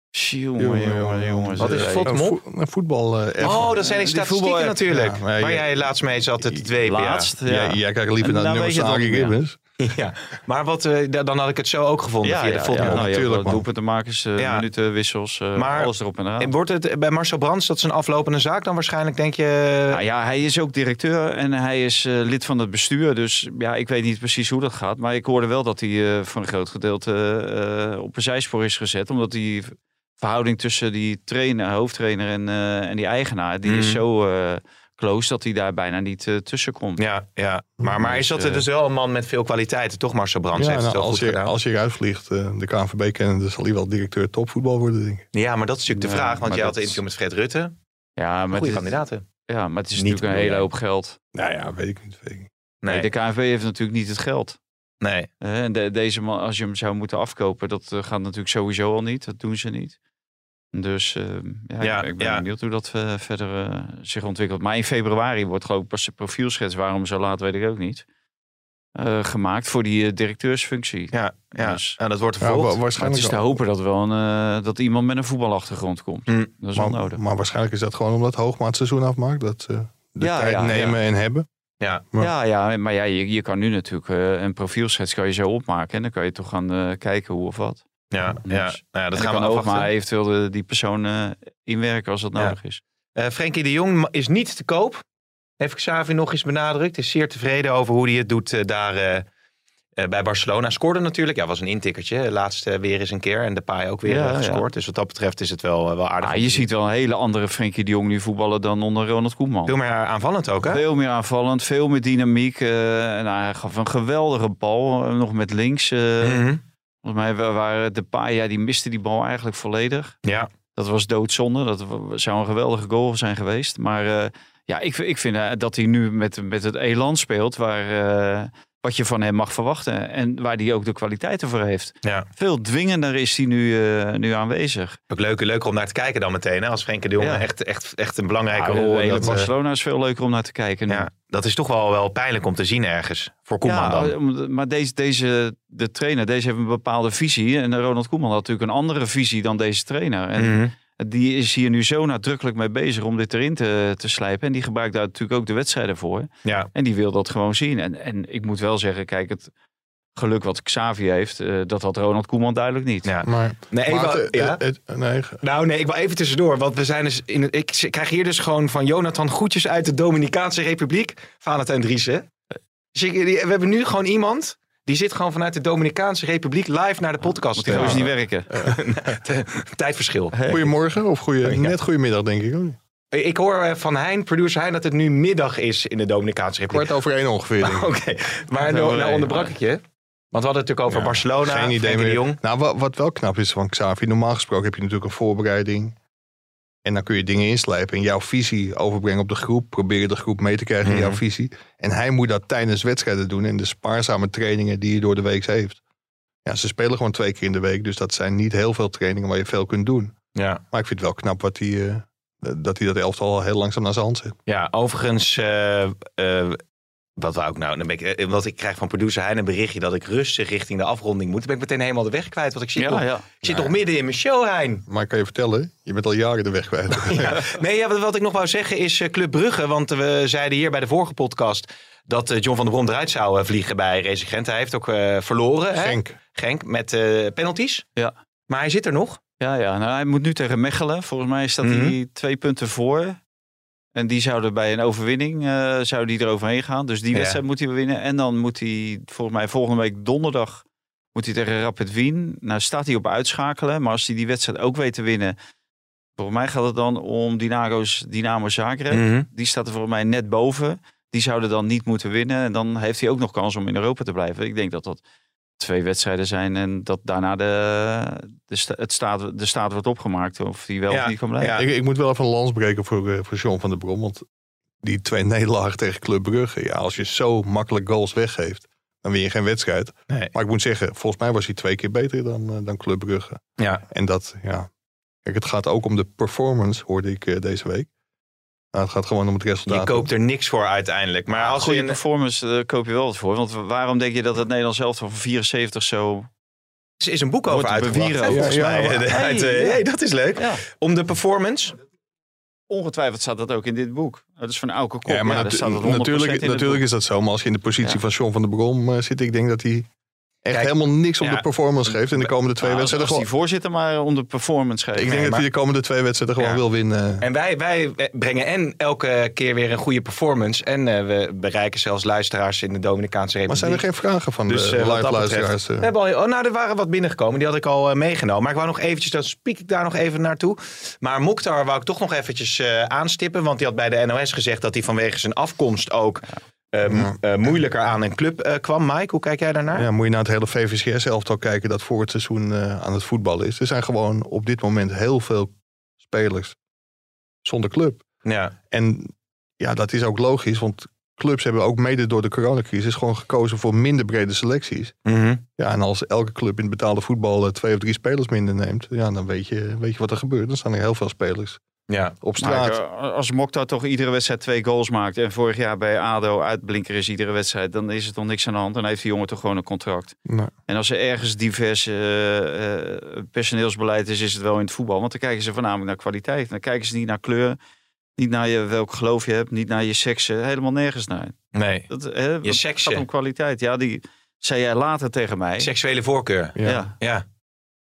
Jongen, Jongen, jongen, jongen, jongen. Wat is zeg. fot- Een, voetbal eh, app. Oh, dat zijn die die statistieken voetbal- natuurlijk. Ja, maar waar jij laatst mee zat dwepen. ja. Laatst, ja. Jij, jij kijkt liever En naar de nummers weet van Ja, maar wat, eh, da- dan had ik het zo ook gevonden Ja, via ja, de ja, fotmop. nou, natuurlijk, doelpuntenmakers, eh, Ja. minuten, wissels, eh, Maar- alles erop en eraan. En wordt het bij Marcel Brands, dat is een aflopende zaak dan waarschijnlijk, denk je? Nou ja, hij is ook directeur en hij is eh, lid van het bestuur. Dus ja, ik weet niet precies hoe dat gaat. Maar ik hoorde wel dat hij eh, voor een groot gedeelte eh, op een zijspoor is gezet. Omdat die verhouding tussen die trainer, hoofdtrainer en, eh, en die eigenaar... die is Mhm. zo eh, close dat hij daar bijna niet eh, tussen komt. Ja, ja. Maar, maar is dat Dus, eh, dus wel een man met veel kwaliteiten, toch Marcel Brands? Ja, heeft het nou, als, goed je, gedaan. als je eruit vliegt, eh, de KNVB kennen, dan zal hij wel directeur topvoetbal worden, denk ik. Ja, maar dat is natuurlijk de Ja, vraag. Want jij had dat een interview met Fred Rutte. Ja, maar, Goede het, kandidaten. ja, maar het is Niet natuurlijk een hele hoop geld. Nou ja, weet ik niet. Weet ik niet. Nee. Nee, de KNVB heeft natuurlijk niet het geld. nee. En de- deze man, als je hem zou moeten afkopen, dat gaat natuurlijk sowieso al niet. Dat doen ze niet. Dus eh, ja, Ja, ik, ben ja. benieuwd hoe dat eh, verder eh, zich ontwikkelt. Maar in februari wordt geloof ik pas de profielschets, waarom zo laat weet ik ook niet, eh, gemaakt voor die directeursfunctie. Ja, ja. Dus- ja, dat wordt Ja, vervolgd. wa- Maar het waarschijnlijk is te hopen dat, wel een, dat iemand met een voetbalachtergrond komt. Hm. Dat is wel maar, nodig. maar waarschijnlijk is dat gewoon omdat het seizoen afmaakt. Dat ze de Ja, tijd ja, nemen ja. en hebben. Ja. Ja, ja, maar ja, je, je kan nu natuurlijk een profielschets kan je zo opmaken. En dan kan je toch gaan kijken hoe of wat. Ja, ja. Dus- Nou ja, dat gaan we afwachten. maar eventueel de, die persoon eh, inwerken als dat Ja. nodig is. Eh Frenkie de Jong is niet te koop. Heeft Xavi nog eens benadrukt. Is zeer tevreden over hoe hij het doet eh, daar bij Barcelona. Scoorde natuurlijk. Ja, was een intikkertje. Laatst weer eens een keer. En de paai ook weer Ja, gescoord. Dus wat dat betreft is het wel, wel aardig. Ah, je ziet wel een hele andere Frenkie de Jong nu voetballen dan onder Ronald Koeman. Veel meer aanvallend ook, hè? Veel meer aanvallend, veel meer dynamiek. en hij gaf een geweldige bal, nog met links. Mhm. Volgens mij wa- waren de Paya, die miste die bal eigenlijk volledig. Ja. Dat was doodzonde. Dat zou een geweldige goal zijn geweest. Maar eh, ja, ik, ik vind eh, dat hij nu met, met het elan speelt waar, eh, wat je van hem mag verwachten. En waar hij ook de kwaliteiten voor heeft. Ja. Veel dwingender is hij nu, eh, nu aanwezig. Ook leuk, leuker om naar te kijken dan meteen. Hè? Als Frenkie de Jong Ja. echt, echt, echt een belangrijke Ja, rol. dat, eh, Barcelona is veel leuker om naar te kijken. nu. ja, dat is toch wel, wel pijnlijk om te zien ergens. Voor Koeman Ja, dan. maar deze, deze, de trainer, deze heeft een bepaalde visie. En Ronald Koeman had natuurlijk een andere visie dan deze trainer. En Mhm. Die is hier nu zo nadrukkelijk mee bezig om dit erin te, te slijpen. En die gebruikt daar natuurlijk ook de wedstrijden voor. Ja. En die wil dat gewoon zien. En, en ik moet wel zeggen, kijk, het geluk wat Xavi heeft, eh, dat had Ronald Koeman duidelijk niet. Ja. Maar, Nee, even, maar het- ja? het- het- nee, Nou, nee, ik wil even tussendoor. Want we zijn dus in het, ik krijg hier dus gewoon van Jonathan groetjes uit de Dominicaanse Republiek. Valentijn Driessen. Dus ik- die- we hebben nu gewoon iemand. Die zit gewoon vanuit de Dominicaanse Republiek live naar de podcast. Moet te trouwens niet werken. Tijdverschil. goedemorgen of goeie, net goedemiddag denk ik. Ik hoor eh, van Hein, producer Hein, dat het nu middag is in de Dominicaanse Republiek. Kwart over één ongeveer. denk ik. Oké, maar nou, nou mee, onderbrak ik je. Want we hadden het natuurlijk over Ja, Barcelona, Geen idee meer. Jong. Nou, wat, wat wel knap is van Xavi, normaal gesproken heb je natuurlijk een voorbereiding. En dan kun je dingen inslijpen en jouw visie overbrengen op de groep. Proberen de groep mee te krijgen in jouw Mhm. visie. En hij moet dat tijdens wedstrijden doen in de spaarzame trainingen die je door de week heeft. Ja, ze spelen gewoon twee keer in de week, dus dat zijn niet heel veel trainingen waar je veel kunt doen. Ja. Maar ik vind het wel knap wat hij, eh, dat hij dat elftal al heel langzaam naar zijn hand zet. Ja, overigens, eh, eh, wat wou ik nou? Dan ben ik, eh, want ik krijg van producer Hein een berichtje dat ik rustig richting de afronding moet. Dan ben ik meteen helemaal de weg kwijt. Want ik zit, nog, Ja, ja. ik zit nog midden in mijn show, Hein. Maar ik kan je vertellen, je bent al jaren de weg kwijt. Ja. Nee, ja, wat, wat ik nog wou zeggen is eh, Club Brugge. Want we zeiden hier bij de vorige podcast dat eh, John van der Brom eruit zou eh, vliegen bij Racing Gent. Hij heeft ook eh, verloren. hè? Genk. Genk met eh, penalties. Ja. Maar hij zit er nog. Ja, ja. Nou, hij moet nu tegen Mechelen. Volgens mij staat Mhm. hij twee punten voor. En die zouden bij een overwinning eh zouden die eroverheen gaan. Dus die Ja. wedstrijd moet hij winnen. En dan moet hij volgens mij volgende week donderdag moet hij tegen Rapid Wien. Nou staat hij op uitschakelen. Maar als hij die wedstrijd ook weet te winnen. Volgens mij gaat het dan om Dinamo's, Dynamo Zagreb. Mhm. Die staat er volgens mij net boven. Die zouden dan niet moeten winnen. En dan heeft hij ook nog kans om in Europa te blijven. Ik denk dat dat twee wedstrijden zijn. En dat daarna de, de, sta- het staat, de staat wordt opgemaakt. Of die wel Ja, of niet kan blijven. ja. Ik, ik moet wel even een lans breken voor, eh, voor John van der Brom. Want die twee nederlagen tegen Club Brugge. Ja, als je zo makkelijk goals weggeeft, dan win je geen wedstrijd. Nee. Maar ik moet zeggen, volgens mij was hij twee keer beter dan, eh, dan Club Brugge. Ja. En dat, ja. Kijk, het gaat ook om de performance, hoorde ik eh, deze week. Nou, het gaat gewoon om het resultaat. Je koopt er niks voor uiteindelijk. Maar als Goede in, performance eh, koop je wel wat voor. Want waarom denk je dat het Nederlands zelf van 74 zo... er is een boek over uitgebracht. volgens Ja, mij. ja, uit, Hey, dat is leuk. Ja, Om de performance. ongetwijfeld staat dat ook in dit boek. Dat is van Auke Kop. Ja, maar natu- staat het 100% natuurlijk, natuurlijk is dat zo. Maar als je in de positie Ja. van John van der Brom eh, zit, ik denk dat hij echt Kijk, helemaal niks om ja. de performance geeft. En de komende twee Nou, als, wedstrijden als die voorzitter maar om de performance geeft. Ik denk Nee, dat maar- hij de komende twee wedstrijden gewoon Ja. wil winnen. En wij, wij brengen en elke keer weer een goede performance. En eh, we bereiken zelfs luisteraars in de Dominicaanse Republiek. Maar zijn er geen vragen van Dus, de eh, live betreft- luisteraars? eh? We hebben al, oh, nou, er waren wat binnengekomen. Die had ik al eh, meegenomen. Maar ik wou nog eventjes, dan spiek ik daar nog even naartoe. Maar Mokhtar wou ik toch nog eventjes eh, aanstippen. Want die had bij de NOS gezegd dat hij vanwege zijn afkomst ook eh, m- Ja. eh, moeilijker aan een club eh, kwam. Mike, hoe kijk jij daarnaar? Ja, moet je naar het hele VVCS-elftal kijken dat voor het seizoen eh, aan het voetballen is. Er zijn gewoon op dit moment heel veel spelers zonder club. Ja. En ja, dat is ook logisch, want clubs hebben ook mede door de coronacrisis gewoon gekozen voor minder brede selecties. Mhm. Ja, en als elke club in het betaalde voetbal twee of drie spelers minder neemt, ja, dan weet je, weet je wat er gebeurt. Dan staan er heel veel spelers ja. op straat. eh, als Mokhtar toch iedere wedstrijd twee goals maakt... en vorig jaar bij ADO uitblinker is iedere wedstrijd... dan is er toch niks aan de hand. Dan heeft die jongen toch gewoon een contract. Nou, En als er ergens divers eh, eh, personeelsbeleid is, is het wel in het voetbal. Want dan kijken ze voornamelijk naar kwaliteit. Dan kijken ze niet naar kleur. Niet naar je, welk geloof je hebt, niet naar je seks, helemaal nergens naar. Nee. Dat, hè, Je het seksen. gaat om kwaliteit. Ja, die zei jij later tegen mij. Seksuele voorkeur. Ja. Ja, Ja.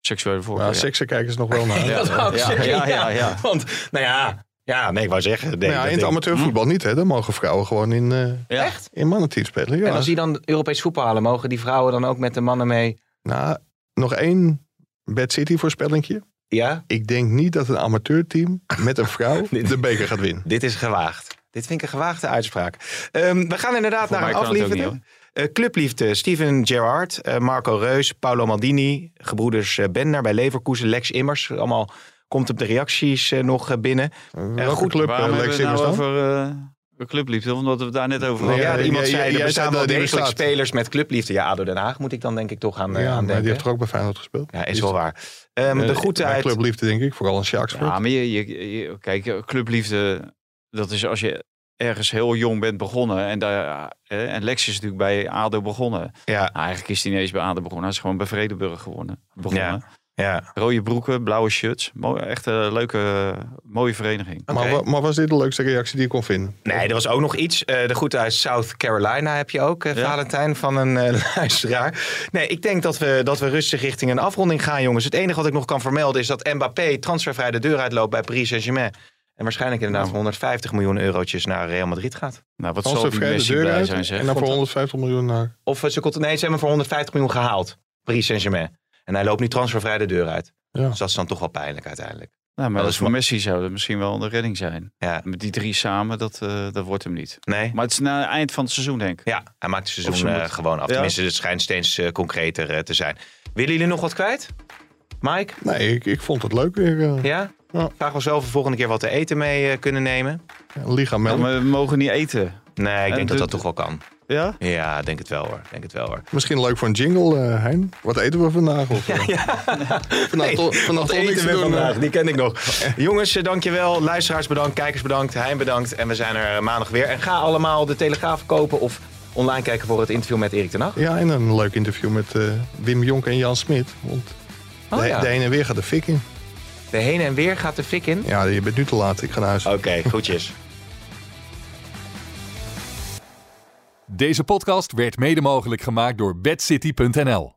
Seksuele voorkeur. Ja, ja. seksen kijken ze nog wel naar. Ja, ja, ja, ja, ja. Want, nou ja, ja, nee, ik wou zeggen. nee, Maar ja, dat in het amateurvoetbal niet, hè? Dan mogen vrouwen gewoon in, eh Ja. in mannenteam spelen. Ja. En als die dan Europees voetbal halen, mogen die vrouwen dan ook met de mannen mee? Nou, nog één Bad City voorspellingje. Ja, Ik denk niet dat een amateurteam met een vrouw de beker gaat winnen. dit is gewaagd. Dit vind ik een gewaagde uitspraak. Ehm, we gaan inderdaad Voor naar een kan Eh, clubliefde, Steven Gerrard, eh, Marco Reus, Paolo Maldini, gebroeders eh, Bender bij Leverkusen, Lex Immers. Allemaal komt op de reacties nog binnen. Welke goed, club Lex nou Immers dan? over eh de clubliefde? Omdat we het daar net over hadden. ja, iemand zei, er bestaan dat wel degelijk spelers met clubliefde. Ja, ADO Den Haag moet ik dan denk ik toch aan, Ja, aan maar denken. die heeft er ook bij Feyenoord gespeeld. Ja, is wel waar. Ehm, de Eh, groeten uit... Clubliefde denk ik, vooral een Sjaaks Ja, maar je, je, je- kijk, clubliefde, dat is als je ergens heel jong bent begonnen. En, daar, eh, en Lex is natuurlijk bij ADO begonnen. Ja, Nou, eigenlijk is hij niet eens bij ADO begonnen. Hij is gewoon bij Vredeburg gewonnen, begonnen. ja. Rode broeken, blauwe shirts. Mooi, echt een leuke, eh, mooie vereniging. Oké. Maar, maar was dit de leukste reactie die je kon vinden? Nee, er was ook nog iets. Eh, de groeten uit South Carolina heb je ook, eh, Ja. Valentijn, van een eh, luisteraar. Nee, ik denk dat we, dat we rustig richting een afronding gaan, jongens. Het enige wat ik nog kan vermelden is dat Mbappé transfervrij de deur uitloopt bij Paris Saint-Germain. En waarschijnlijk inderdaad voor 150 miljoen eurotjes naar Real Madrid gaat. Nou, wat zal die de Messi blij uit zijn, zeg. en dan voor 150 miljoen naar... Of eh, ze nee, ze hebben hem voor 150 miljoen gehaald. Paris Saint-Germain. En hij loopt nu transfervrij de deur uit. Ja. Dus dat is dan toch wel pijnlijk uiteindelijk. Nou, maar dat is voor Messi zou dat misschien wel een redding zijn. Ja. Met die drie samen, dat, eh, dat wordt hem niet. Nee? Maar het is na het eind van het seizoen, denk ik. Ja, hij maakt het seizoen eh, gewoon af. Ja. Tenminste, het schijnt steeds concreter te zijn. Willen jullie nog wat kwijt? Mike? Nee, ik, ik vond het leuk weer. Ja? Ja. Ons wel of we volgende keer wat te eten mee eh, kunnen nemen. Ja, maar we mogen niet eten. Nee, ik En denk dat de- dat toch wel kan. Ja? Ja, denk het wel hoor. Denk het wel hoor. Misschien leuk voor een jingle, eh Hein. Wat eten we vandaag? Of, vandaag Nee, toch- vandaag eten te we doen, vandaag? Die ken ik nog. Jongens, dankjewel. Luisteraars bedankt. Kijkers bedankt. Hein bedankt. En we zijn er maandag weer. En ga allemaal de Telegraaf kopen of online kijken voor het interview met Erik ten Hag. Ja, en een leuk interview met eh, Wim Jonk en Jan Smit. Want Oh, de, ja. de heen en weer gaat de fik in. De heen en weer gaat de fik in. Ja, je bent nu te laat. Ik ga naar huis. Oké, goedjes. Deze podcast werd mede mogelijk gemaakt door bedcity.nl.